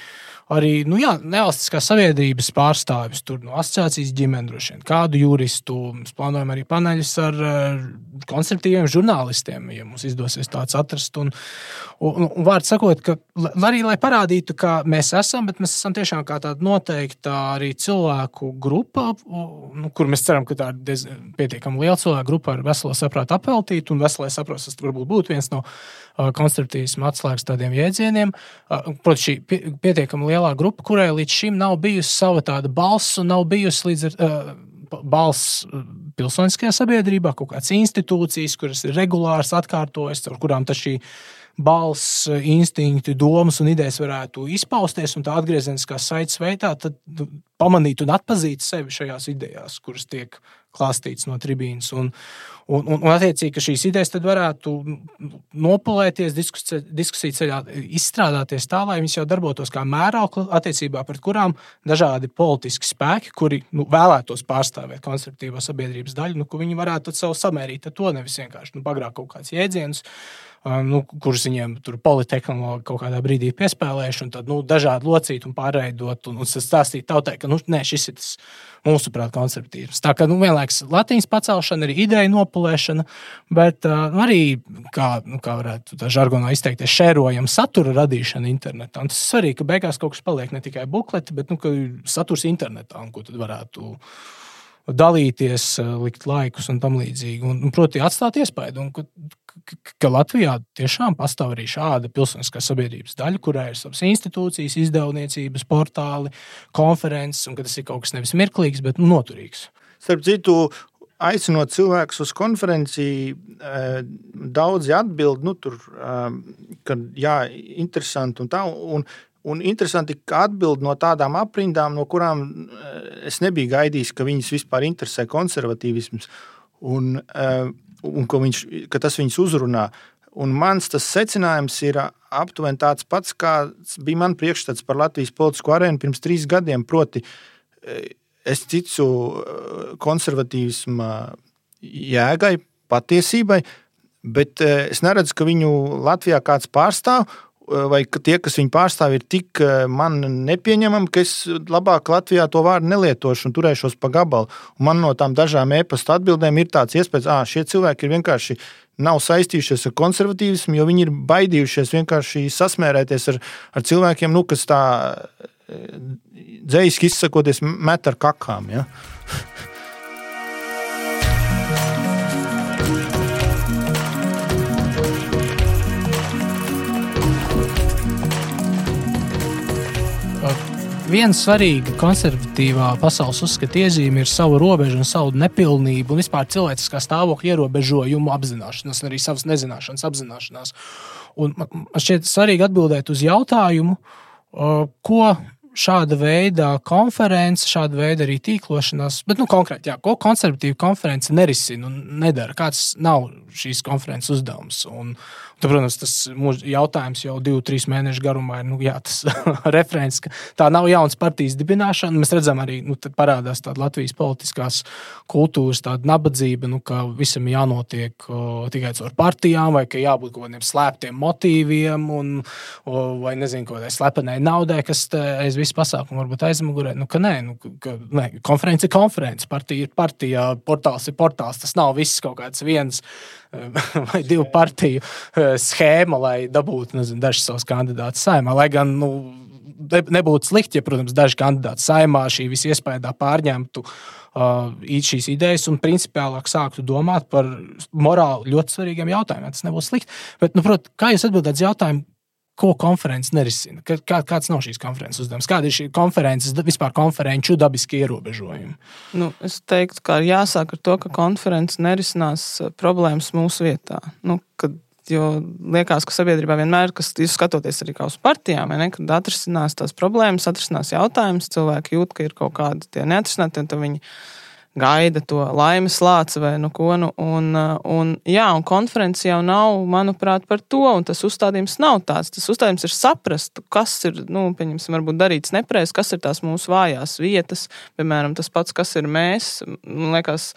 arī nu, jā, nevalstiskās sabiedrības pārstāvis, tur no asociācijas ģimenes, droši vien kādu juristu. Mēs plānojam arī paneļus ar konservatīviem žurnālistiem, ja mums izdosies tāds atrast. Un, un, un vārds sakot, ka arī lai parādītu, ka mēs esam, bet mēs esam tiešām kā tāda noteikta arī cilvēku grupa, nu, kur mēs ceram, ka tā ir pietiekami liela cilvēku grupa ar veselo saprātu apveltīta, un veselais saprāts tas varbūt būtu viens no konstruktīvismu atslēgas tādiem jēdzieniem. Protams, šī pietiekami lielā grupa, kurai līdz šim nav bijusi sava tāda balss un nav bijusi līdz ar. Balss pilsoniskajā sabiedrībā, kaut kādas institūcijas, kuras ir regulāras, atkārtojas, ar kurām tas šī balss, instinkti, domas un idejas varētu izpausties, un tā atgriezeniskā saites veidā pamanīt un atpazīt sevi šajās idejās, kuras tiek klāstīts no tribīnas. Un, un, un, un attiecīgi, ka šīs idejas varētu nopulēties, diskusija, diskusija ceļā izstrādāties tā, lai viņas jau darbotos kā mēraukli, attiecībā pret kurām dažādi politiski spēki, kuri nu, vēlētos pārstāvēt konservatīvo sabiedrības daļu, nu, viņi varētu savu samērīt ar to nevis vienkārši nu, pagrāk kaut kāds jēdziens nu, kurus viņiem tur politehnoloģija kaut kādā brīdī piespēlējuši, un tad nu, dažādi locīt un pārveidot un, un stāstīt tautai, ka nu, nē, šis ir tas mūsuprāt konservatīvs. Tā kā nu, vienlaikus Latvijas pacelšana, arī ideja nopulēšana, bet uh, arī, kā, nu, kā varētu tā žargonā izteikties, šērojama satura radīšana internetā. Un tas ir svarīgi, ka beigās kaut kas paliek ne tikai bukleti, bet nu, saturs internetā, un ko tad varētu dalīties, likt laikus un tam līdzīgi. Un, un, proti, atstāt iespēju, un, ka, ka Latvijā tiešām pastāv arī šāda pilsoniskā sabiedrības daļa, kurai ir savas institūcijas, izdevniecības, portāli, konferences, un ka tas ir kaut kas nevis mirklīgs, bet noturīgs. Starp citu, aicinot cilvēkus uz konferenci, daudzi atbild, nu, tur, ka jā, interesanti un tā. Un, Un interesanti, ka atbild no tādām aprindām, no kurām eh, es nebiju gaidījis, ka viņas vispār interesē konservatīvisms un, eh, un ka, viņš, ka tas viņus uzrunā. Un mans secinājums ir aptuveni tāds pats, kāds bija mans priekšstats par Latvijas politisko arēnu pirms trīs gadiem. Proti, eh, es ticu konservatīvisma jēgai, patiesībai, bet es neredzu, ka viņu Latvijā kāds pārstāv. Eh, vai tie, kas viņu pārstāv, ir tik eh, man nepieņemami, ka es labāk Latvijā to vārdu nelietošu un turēšos pa gabalu. Un man no tām dažām e-pasta atbildēm ir tāds iespējas, ka šie cilvēki ir vienkārši nav saistījušies ar konservatīvismu, jo viņi ir baidījušies vienkārši sasmērēties ar, ar cilvēkiem, nu, kas tā eh, dzīsli izsakoties, met ar kakām. Ja? Viena svarīga konservatīvā pasaules uzskata iezīme ir savu robežu un savu nepilnību un vispār cilvēciskā stāvokļa ierobežojumu apzināšanās, un arī savas nezināšanas apzināšanās. Un man šķiet svarīgi atbildēt uz jautājumu, ko šāda veida konference, šāda veida arī tīklošanās, bet nu, konkrēti, jā, ko konservatīva konference nerisina un nedara, kāds nav šīs konferences uzdevums. Un, Tad, protams, tas jautājums jau divu, trīs mēnešu garumā ir nu, jā, tas referents, ka tā nav jaunas partijas dibināšana. Mēs redzam, arī nu, parādās tāda Latvijas politiskās kultūras nabadzība, nu, ka visam jānotiek o, tikai caur partijām, vai ka jābūt kaut kādiem slēptiem motīviem, un, o, vai nezinu, kādai slepenai naudai, kas aiz visu pasākumu varbūt aizmugurē. Nu, ka nē, nu, ka, nē, konference ir konference, partija ir partija, portāls ir portāls. Tas nav viss kaut kāds viens vai divu partiju eh, schēma, lai dabūtu nezinu, dažus savus kandidātus saimā. Lai gan nu, nebūtu slikti, ja, protams, daži kandidāti saimā šī visa iespējā pārņemtu uh, šīs idejas un principiālāk sāktu domāt par morāli ļoti svarīgiem jautājumiem. Tas nebūtu slikti. Bet, nu, prot, kā jūs atbildētu jautājumu, ko konferences nerisina? Kā, kāds nav šīs konferences uzdevums? Kāda ir šī konferences, vispār konferenču dabiski ierobežojumi? Nu, es teiktu, ka jāsāk ar to, ka konferences nerisinās eh, problēmas mūsu vietā. Nu, kad, jo liekas, ka sabiedrībā vienmēr, kas skatoties arī uz partijām, ne, kad atrisinās tās problēmas, atrisinās jautājumus, cilvēki jūt, ka ir kaut kādi tie neatrisināti, tad viņi gaida to laimes lāci vai nu ko. Nu, un, uh, un, jā, un konference jau nav, manuprāt, par to. Tas uzstādījums nav tāds. Tas uzstādījums ir saprast, kas ir, nu, pieņemsim, varbūt darīts nepareizi, kas ir tās mūsu vājās vietas. Piemēram, tas pats, kas ir mēs. Man liekas,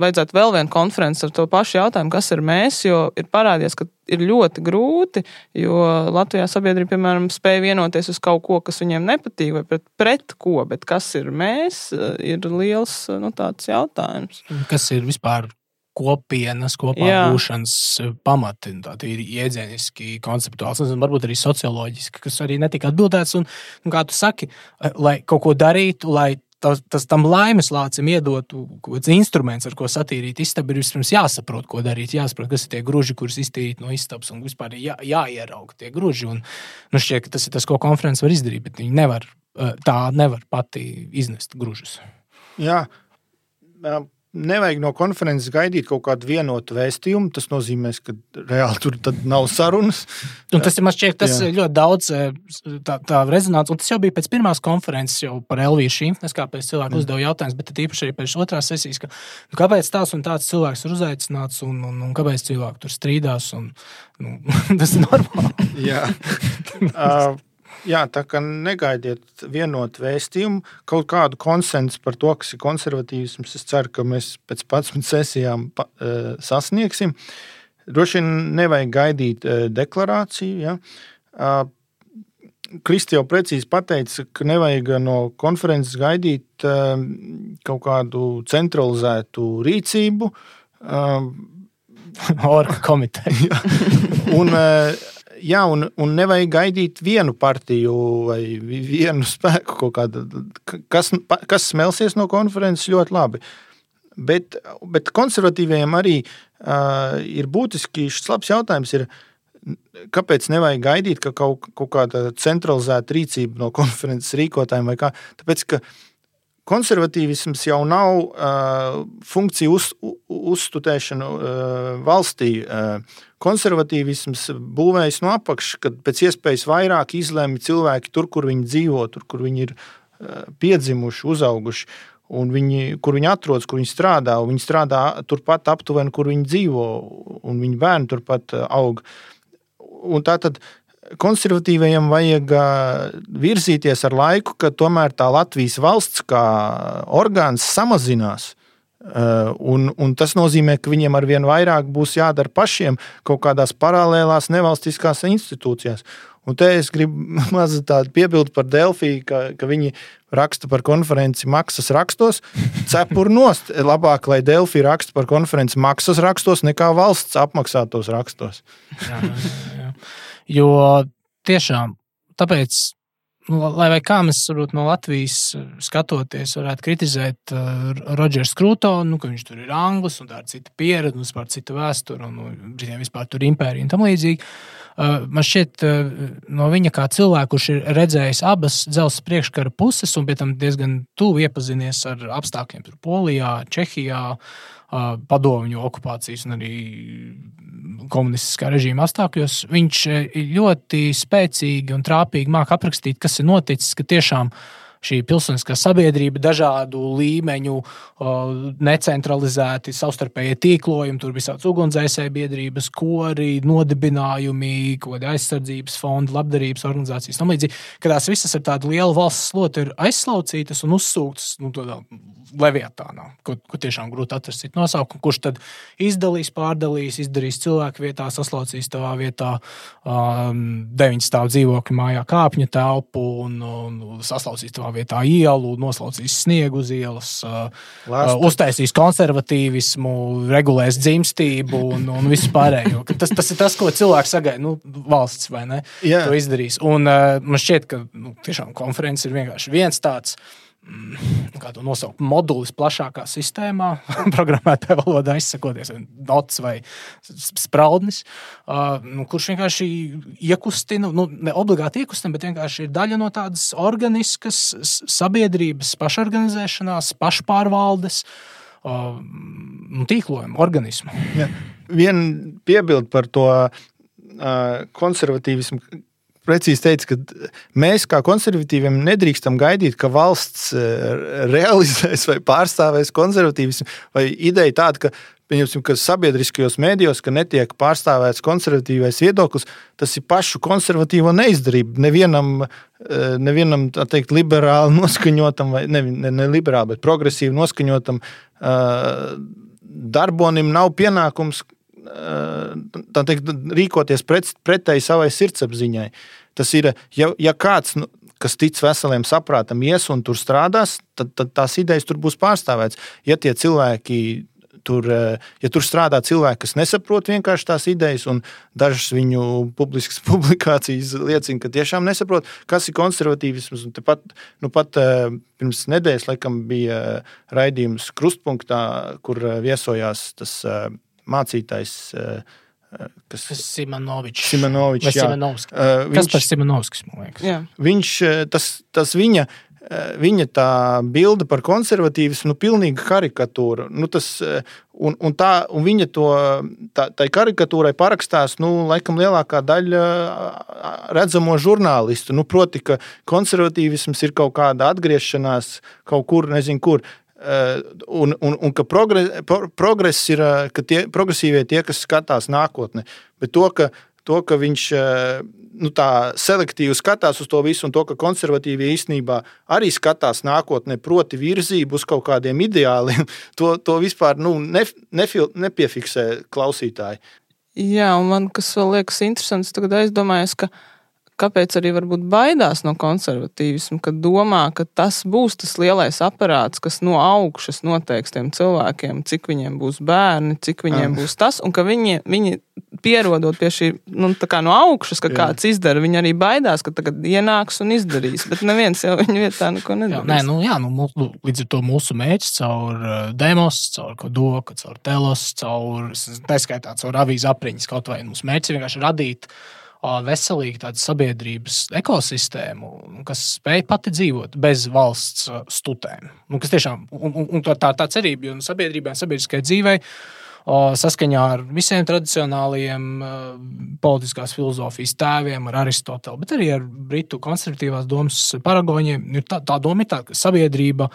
vajadzētu vēl vienu konferenci ar to pašu jautājumu, kas ir mēs, jo ir parādījies, ka ir ļoti grūti, jo Latvijā sabiedrība, piemēram, spēja vienoties uz kaut ko, kas viņiem nepatīk, vai pret, pret ko, bet kas ir mēs, ir liels nu, jautājums. Kas ir vispār? Kopienas, kopā Jā. būšanas pamati, tādi ir iedzieniski, konceptuāls, un varbūt arī socioloģiski, kas arī netika atbildēts. Un, un kā tu saki, lai kaut ko darītu, lai tas, tas tam laimes lācim iedotu kāds instruments, ar ko satīrīt istabu, ir vispirms jāsaprot, ko darīt, jāsaprot, kas ir tie gruži, kurus iztīrīt no istabas, un vispār jā, jāierauga tie gruži. Un, nu, šķiet, tas ir tas, ko konferences var izdarīt, bet viņi nevar, eh, tā nevar pati iznest gružus. Jā, nevajag no konferences gaidīt kaut kādu vienotu vēstījumu. Tas nozīmē, ka reāli tur nav sarunas. Un tas ir šķiet, tas Jā. ļoti daudz eh, tā, tā rezonants. Un tas jau bija pēc pirmās konferences, jau par Elviju Šimfnes, kāpēc cilvēki uzdeva jautājumus, bet īpaši arī pēc otrās sesijas, ka, nu, kāpēc tāds un tāds cilvēks ir uzaicināts un, un, un kāpēc cilvēki tur strīdās. Un, nu, tas ir normāli. Jā. uh, Jā, tā kā negaidiet vienotu vēstījumu, kaut kādu konsensu par to, kas ir konservatīvisms. Es ceru, ka mēs pēc 11 sesijām pa, uh, sasniegsim. Droši vien nevajag gaidīt uh, deklarāciju. Ja? Uh, Kristi jau precīzi pateica, ka nevajag no konferences gaidīt uh, kaut kādu centralizētu rīcību. Uh, Orka komiteja. un, uh, jā, un, un nevajag gaidīt vienu partiju vai vienu spēku, kāda, kas, kas smelsies no konferences ļoti labi. Bet, bet konservatīviem arī uh, ir būtiski šis labs jautājums. Ir, kāpēc nevajag gaidīt, ka kaut, kaut kāda centralizēta rīcība no konferences rīkotājiem vai kā? Tāpēc, ka konservatīvisms jau nav uh, funkciju uz, uzstudēšana uh, valstī. Uh, konservatīvisms būvējas no apakšas, kad pēc iespējas vairāk izlēma cilvēki tur, kur viņi dzīvo, tur, kur viņi ir uh, piedzimuši, uzauguši. Un viņi, kur viņi atrodas, kur viņi strādā, viņi strādā turpat aptuveni, kur viņi dzīvo, un viņu bērni turpat aug. Un tā tad konservatīvajiem vajag virzīties ar laiku, ka tomēr tā Latvijas valsts kā orgāns samazinās. Un, un tas nozīmē, ka viņiem ar vien vairāk būs jādara pašiem kaut kādās paralēlās nevalstiskās institūcijās. Un te es gribu mazliet tādu piebildu par Delfiju, ka, ka viņi raksta par konferenci maksas rakstos. Cepur nost. Labāk, lai Delfija raksta par konferenci maksas rakstos, nekā valsts apmaksātos rakstos. jā, jā, jā. Jo tiešām tāpēc, nu, lai vai kā mēs varbūt, no Latvijas eh, skatoties, varētu kritizēt uh, Rodžers Krūtonu, nu, ka viņš tur ir anglis un tā ir cita pieredze, vispār cita vēsture, un nu, vispār tur impērija un tam līdzīgi. Man šķiet, no viņa kā cilvēka, kurš ir redzējis abas dzelzceļa priekškara puses un pie tam diezgan tuvu iepazinies ar apstākļiem Polijā, Čehijā, padomju okupācijas un arī komunistiskā režīma apstākļos, viņš ļoti spēcīgi un trāpīgi māca aprakstīt, kas ir noticis, ka tiešām uh, šī pilsoniskā sabiedrība, dažādu līmeņu, necentralizēti savstarpēji tīklojumi, tur visādas ugunsdzēsēju biedrības, kori, nodibinājumi, aizsardzības fondi, labdarības organizācijas un līdzīgi. Kad tās visas ar tādu lielu valsts slotu ir aizslaucītas un uzsūktas nu, tādā leviatānā, kur, kur tiešām grūti atrast citu nosaukumu, kurš tad izdalīs, pārdalīs, izdarīs cilvēku vietā, saslaucīs tavā vietā um, deviņu stāvu dzīvokļu mājā kāpņu telpu un, un saslaucīs tavā vietā ielu, noslaucīs sniegu uz ielas, uh, uh, uztaisīs konservatīvismu, regulēs dzimstību un, un visu pārējo. Tas, tas ir tas, ko cilvēks sagaida. Nu, valsts vai ne? Jā. To izdarīs. Un uh, man šķiet, ka nu, tiešām konferences ir vienkārši viens tāds. Mm, kā to nosaukt, modulis plašākā sistēmā, programmētāja valodā izsakoties, dots vai spraudnis, uh, nu, kurš vienkārši iekustina, nu, ne obligāti iekustina, bet vienkārši ir daļa no tādas organiskas sabiedrības pašorganizēšanās, pašpārvaldes. Uh, tīklojumu, organismu. Ja. Viena piebilde par to uh, konservatīvismu, precīzi teica, ka mēs, kā konservatīviem, nedrīkstam gaidīt, ka valsts eh, realizēs vai pārstāvēs konservatīvismu, vai ideja tāda, ka ka sabiedriskajos mēdījos ka netiek pārstāvēts konservatīvais viedoklis, tas ir pašu konservatīvo neizdarību. Nevienam, eh, nevienam teikt, liberāli noskaņotam, vai ne, ne, ne liberāli, bet progresīvi noskaņotam uh, darbonim nav pienākums teikt, rīkoties pret, pretēji savai sirdsapziņai. Tas ir, ja, ja kāds, nu, kas tic veseliem saprātam, ies un tur strādās, tad, tad tās idejas tur būs pārstāvētas. Ja tie cilvēki tur, ja tur strādā cilvēki, kas nesaprot vienkārši tās idejas, un dažas viņu publiskas publikācijas liecina, ka tiešām nesaprot, kas ir konservatīvisms. Pat, nu, pat pirms nedēļas laikam bija raidījums Krustpunktā, kur viesojās tas mācītājs. Eh, kas ir Simonovičs. Simonovičs jā. Simonovskis. Uh, viņš, Kas par Simonovskis, man liekas? Jā. Viņš, tas, tas viņa, viņa tā bilde par konservatīvismu, nu, pilnīga karikatūra. Nu, tas, un, un, tā, un viņa to, tā, tai karikatūrai parakstās, nu, laikam lielākā daļa redzamo žurnālistu. Nu, proti, ka konservatīvisms ir kaut kāda atgriešanās kaut kur, nezinu, kur. Eh, un, un, un ka progress, progress ir, eh, ka tie progresīvie tie, kas skatās nākotnē, bet to, ka, to, ka viņš eh, nu, tā selektīvi skatās uz to visu, un to, ka konservatīvie īstenībā arī skatās nākotnē, proti, virzību uz kaut kādiem ideāliem, to, to vispār nu, ne, nefil, nepiefiksē klausītāji. Jā, un man kas vēl liekas interesants, tagad aizdomājos, ka kāpēc arī varbūt baidās no konservatīvismu, kad domā, ka tas būs tas lielais aparāts, kas no augšas noteiks tiem cilvēkiem, cik viņiem būs bērni, cik viņiem būs tas, un ka viņi, viņi pierodot pie šī, nu, no augšas, ka Jā. kāds izdara, viņi arī baidās, ka tagad ienāks un izdarīs, bet neviens jau viņa vietā neko nedarīs. Jā, nē, nu, jā, nu, mūsu, līdz ar to mūsu mērķis caur uh, demos, caur kodoku, caur telos, caur, tā skaitā, caur avīzu apriņas kaut vai mūsu mērķis vienkārši radīt veselīgu tādu sabiedrības ekosistēmu, kas spēj pati dzīvot bez valsts stutēm. Un, tiešām, un, un, un tā, tā cerība, jo sabiedrībai un sabiedriskajai dzīvei saskaņā ar visiem tradicionālajiem politiskās filozofijas tēviem, ar Aristotelu, bet arī ar britu konservatīvās domas paragoņiem. Tā, tā doma ir tā, ka sabiedrība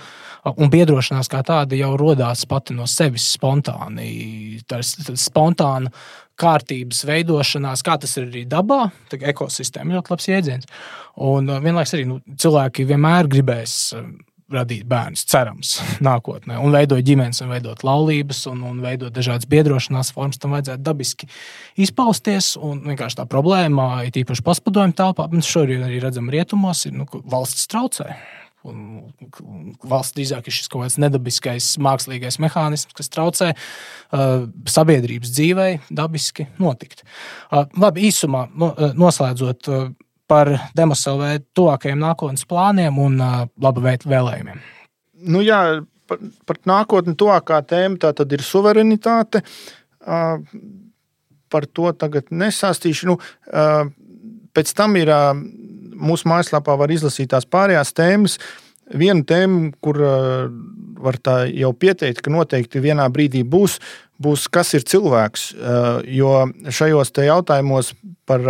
un biedrošanās kā tāda jau radās pati no sevis spontāni. Tā ir spontāna kārtības veidošanās, kā tas ir arī dabā. Ekosistēma ļoti labs jēdziens. Un vienlaikus arī nu, cilvēki vienmēr gribēs radīt bērnus, cerams, nākotnē, un veidot ģimenes, un veidot laulības, un, un veidot dažādas biedrošanās formas. Tam vajadzētu dabiski izpausties. Un vienkārši tā problēma, it īpaši postpadomju telpā, mēs šodien arī redzam rietumos, ir nu, valsts traucē. Un valsts drīzāk ir šis kaut kāds nedabiskais mākslīgais mehānisms, kas traucē uh, sabiedrības dzīvei dabiski notikt. Uh, labi, īsumā no, uh, noslēdzot. Uh, par Demosovē tuvākajiem nākotnes plāniem un uh, labu vēlējumiem. Nu jā, par, par nākotni tuvākā tēma tā tad ir suverenitāte. Uh, par to tagad nesāstīšu. Nu, pēc tam ir mūsu mājaslapā var izlasīt tās pārējās tēmas. Viena tēma, kur var tā jau pieteikt, ka noteikti vienā brīdī būs, būs kas ir cilvēks. Jo šajos jautājumos par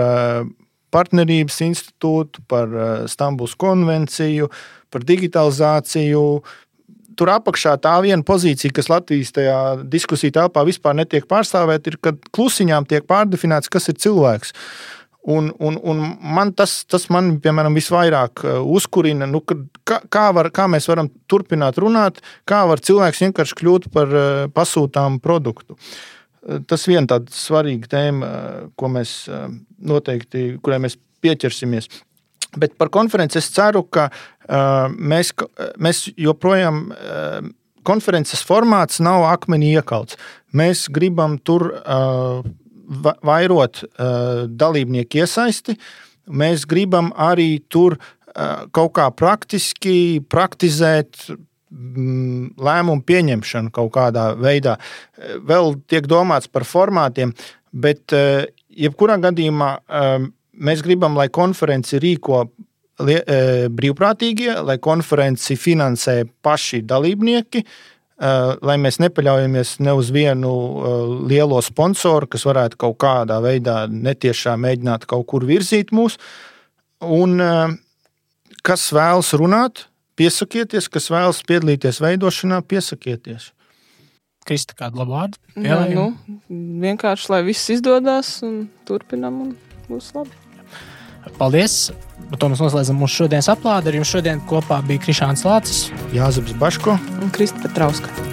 partnerības institūtu, par Stambuls konvenciju, par digitalizāciju, tur apakšā tā viena pozīcija, kas Latvijas tajā diskusiju telpā vispār netiek pārstāvēta, ir, kad klusiņām tiek pārdefinēts, kas ir cilvēks. Un, un, un man tas, tas man, piemēram, visvairāk uh, uzkurina, nu, kā, kā, var, kā mēs varam turpināt runāt, kā var cilvēks vienkārši kļūt par uh, pasūtāmu produktu. Uh, tas viena tāda svarīga tēma, ko mēs noteikti, kurai mēs pieķersimies. Bet par konferenci es ceru, ka uh, mēs, mēs joprojām. Uh, konferences formāts nav akmenī iekalts. Mēs gribam tur uh, vairot uh, dalībnieku iesaisti. Mēs gribam arī tur uh, kaut kā praktiski praktizēt lēmumu pieņemšanu kaut kādā veidā. Vēl tiek domāts par formātiem, bet uh, jebkurā gadījumā um, Mēs gribam, lai konferenci rīko brīvprātīgie, lai konferenci finansē paši dalībnieki, lai mēs nepaļaujamies ne uz vienu lielo sponsoru, kas varētu kaut kādā veidā netiešā mēģināt kaut kur virzīt mūs. Un kas vēlas runāt, piesakieties, kas vēlas piedalīties veidošanā, piesakieties. Krista, kādu labu vārdu? Jā, nu, vienkārši lai viss izdodas un turpinam un būs labi. Paldies! To mēs noslēdzam mūsu šodienas aplādi. Ar jums šodien kopā bija Krišāns Lācis, Jāzeps Baško un Krista Petrauska.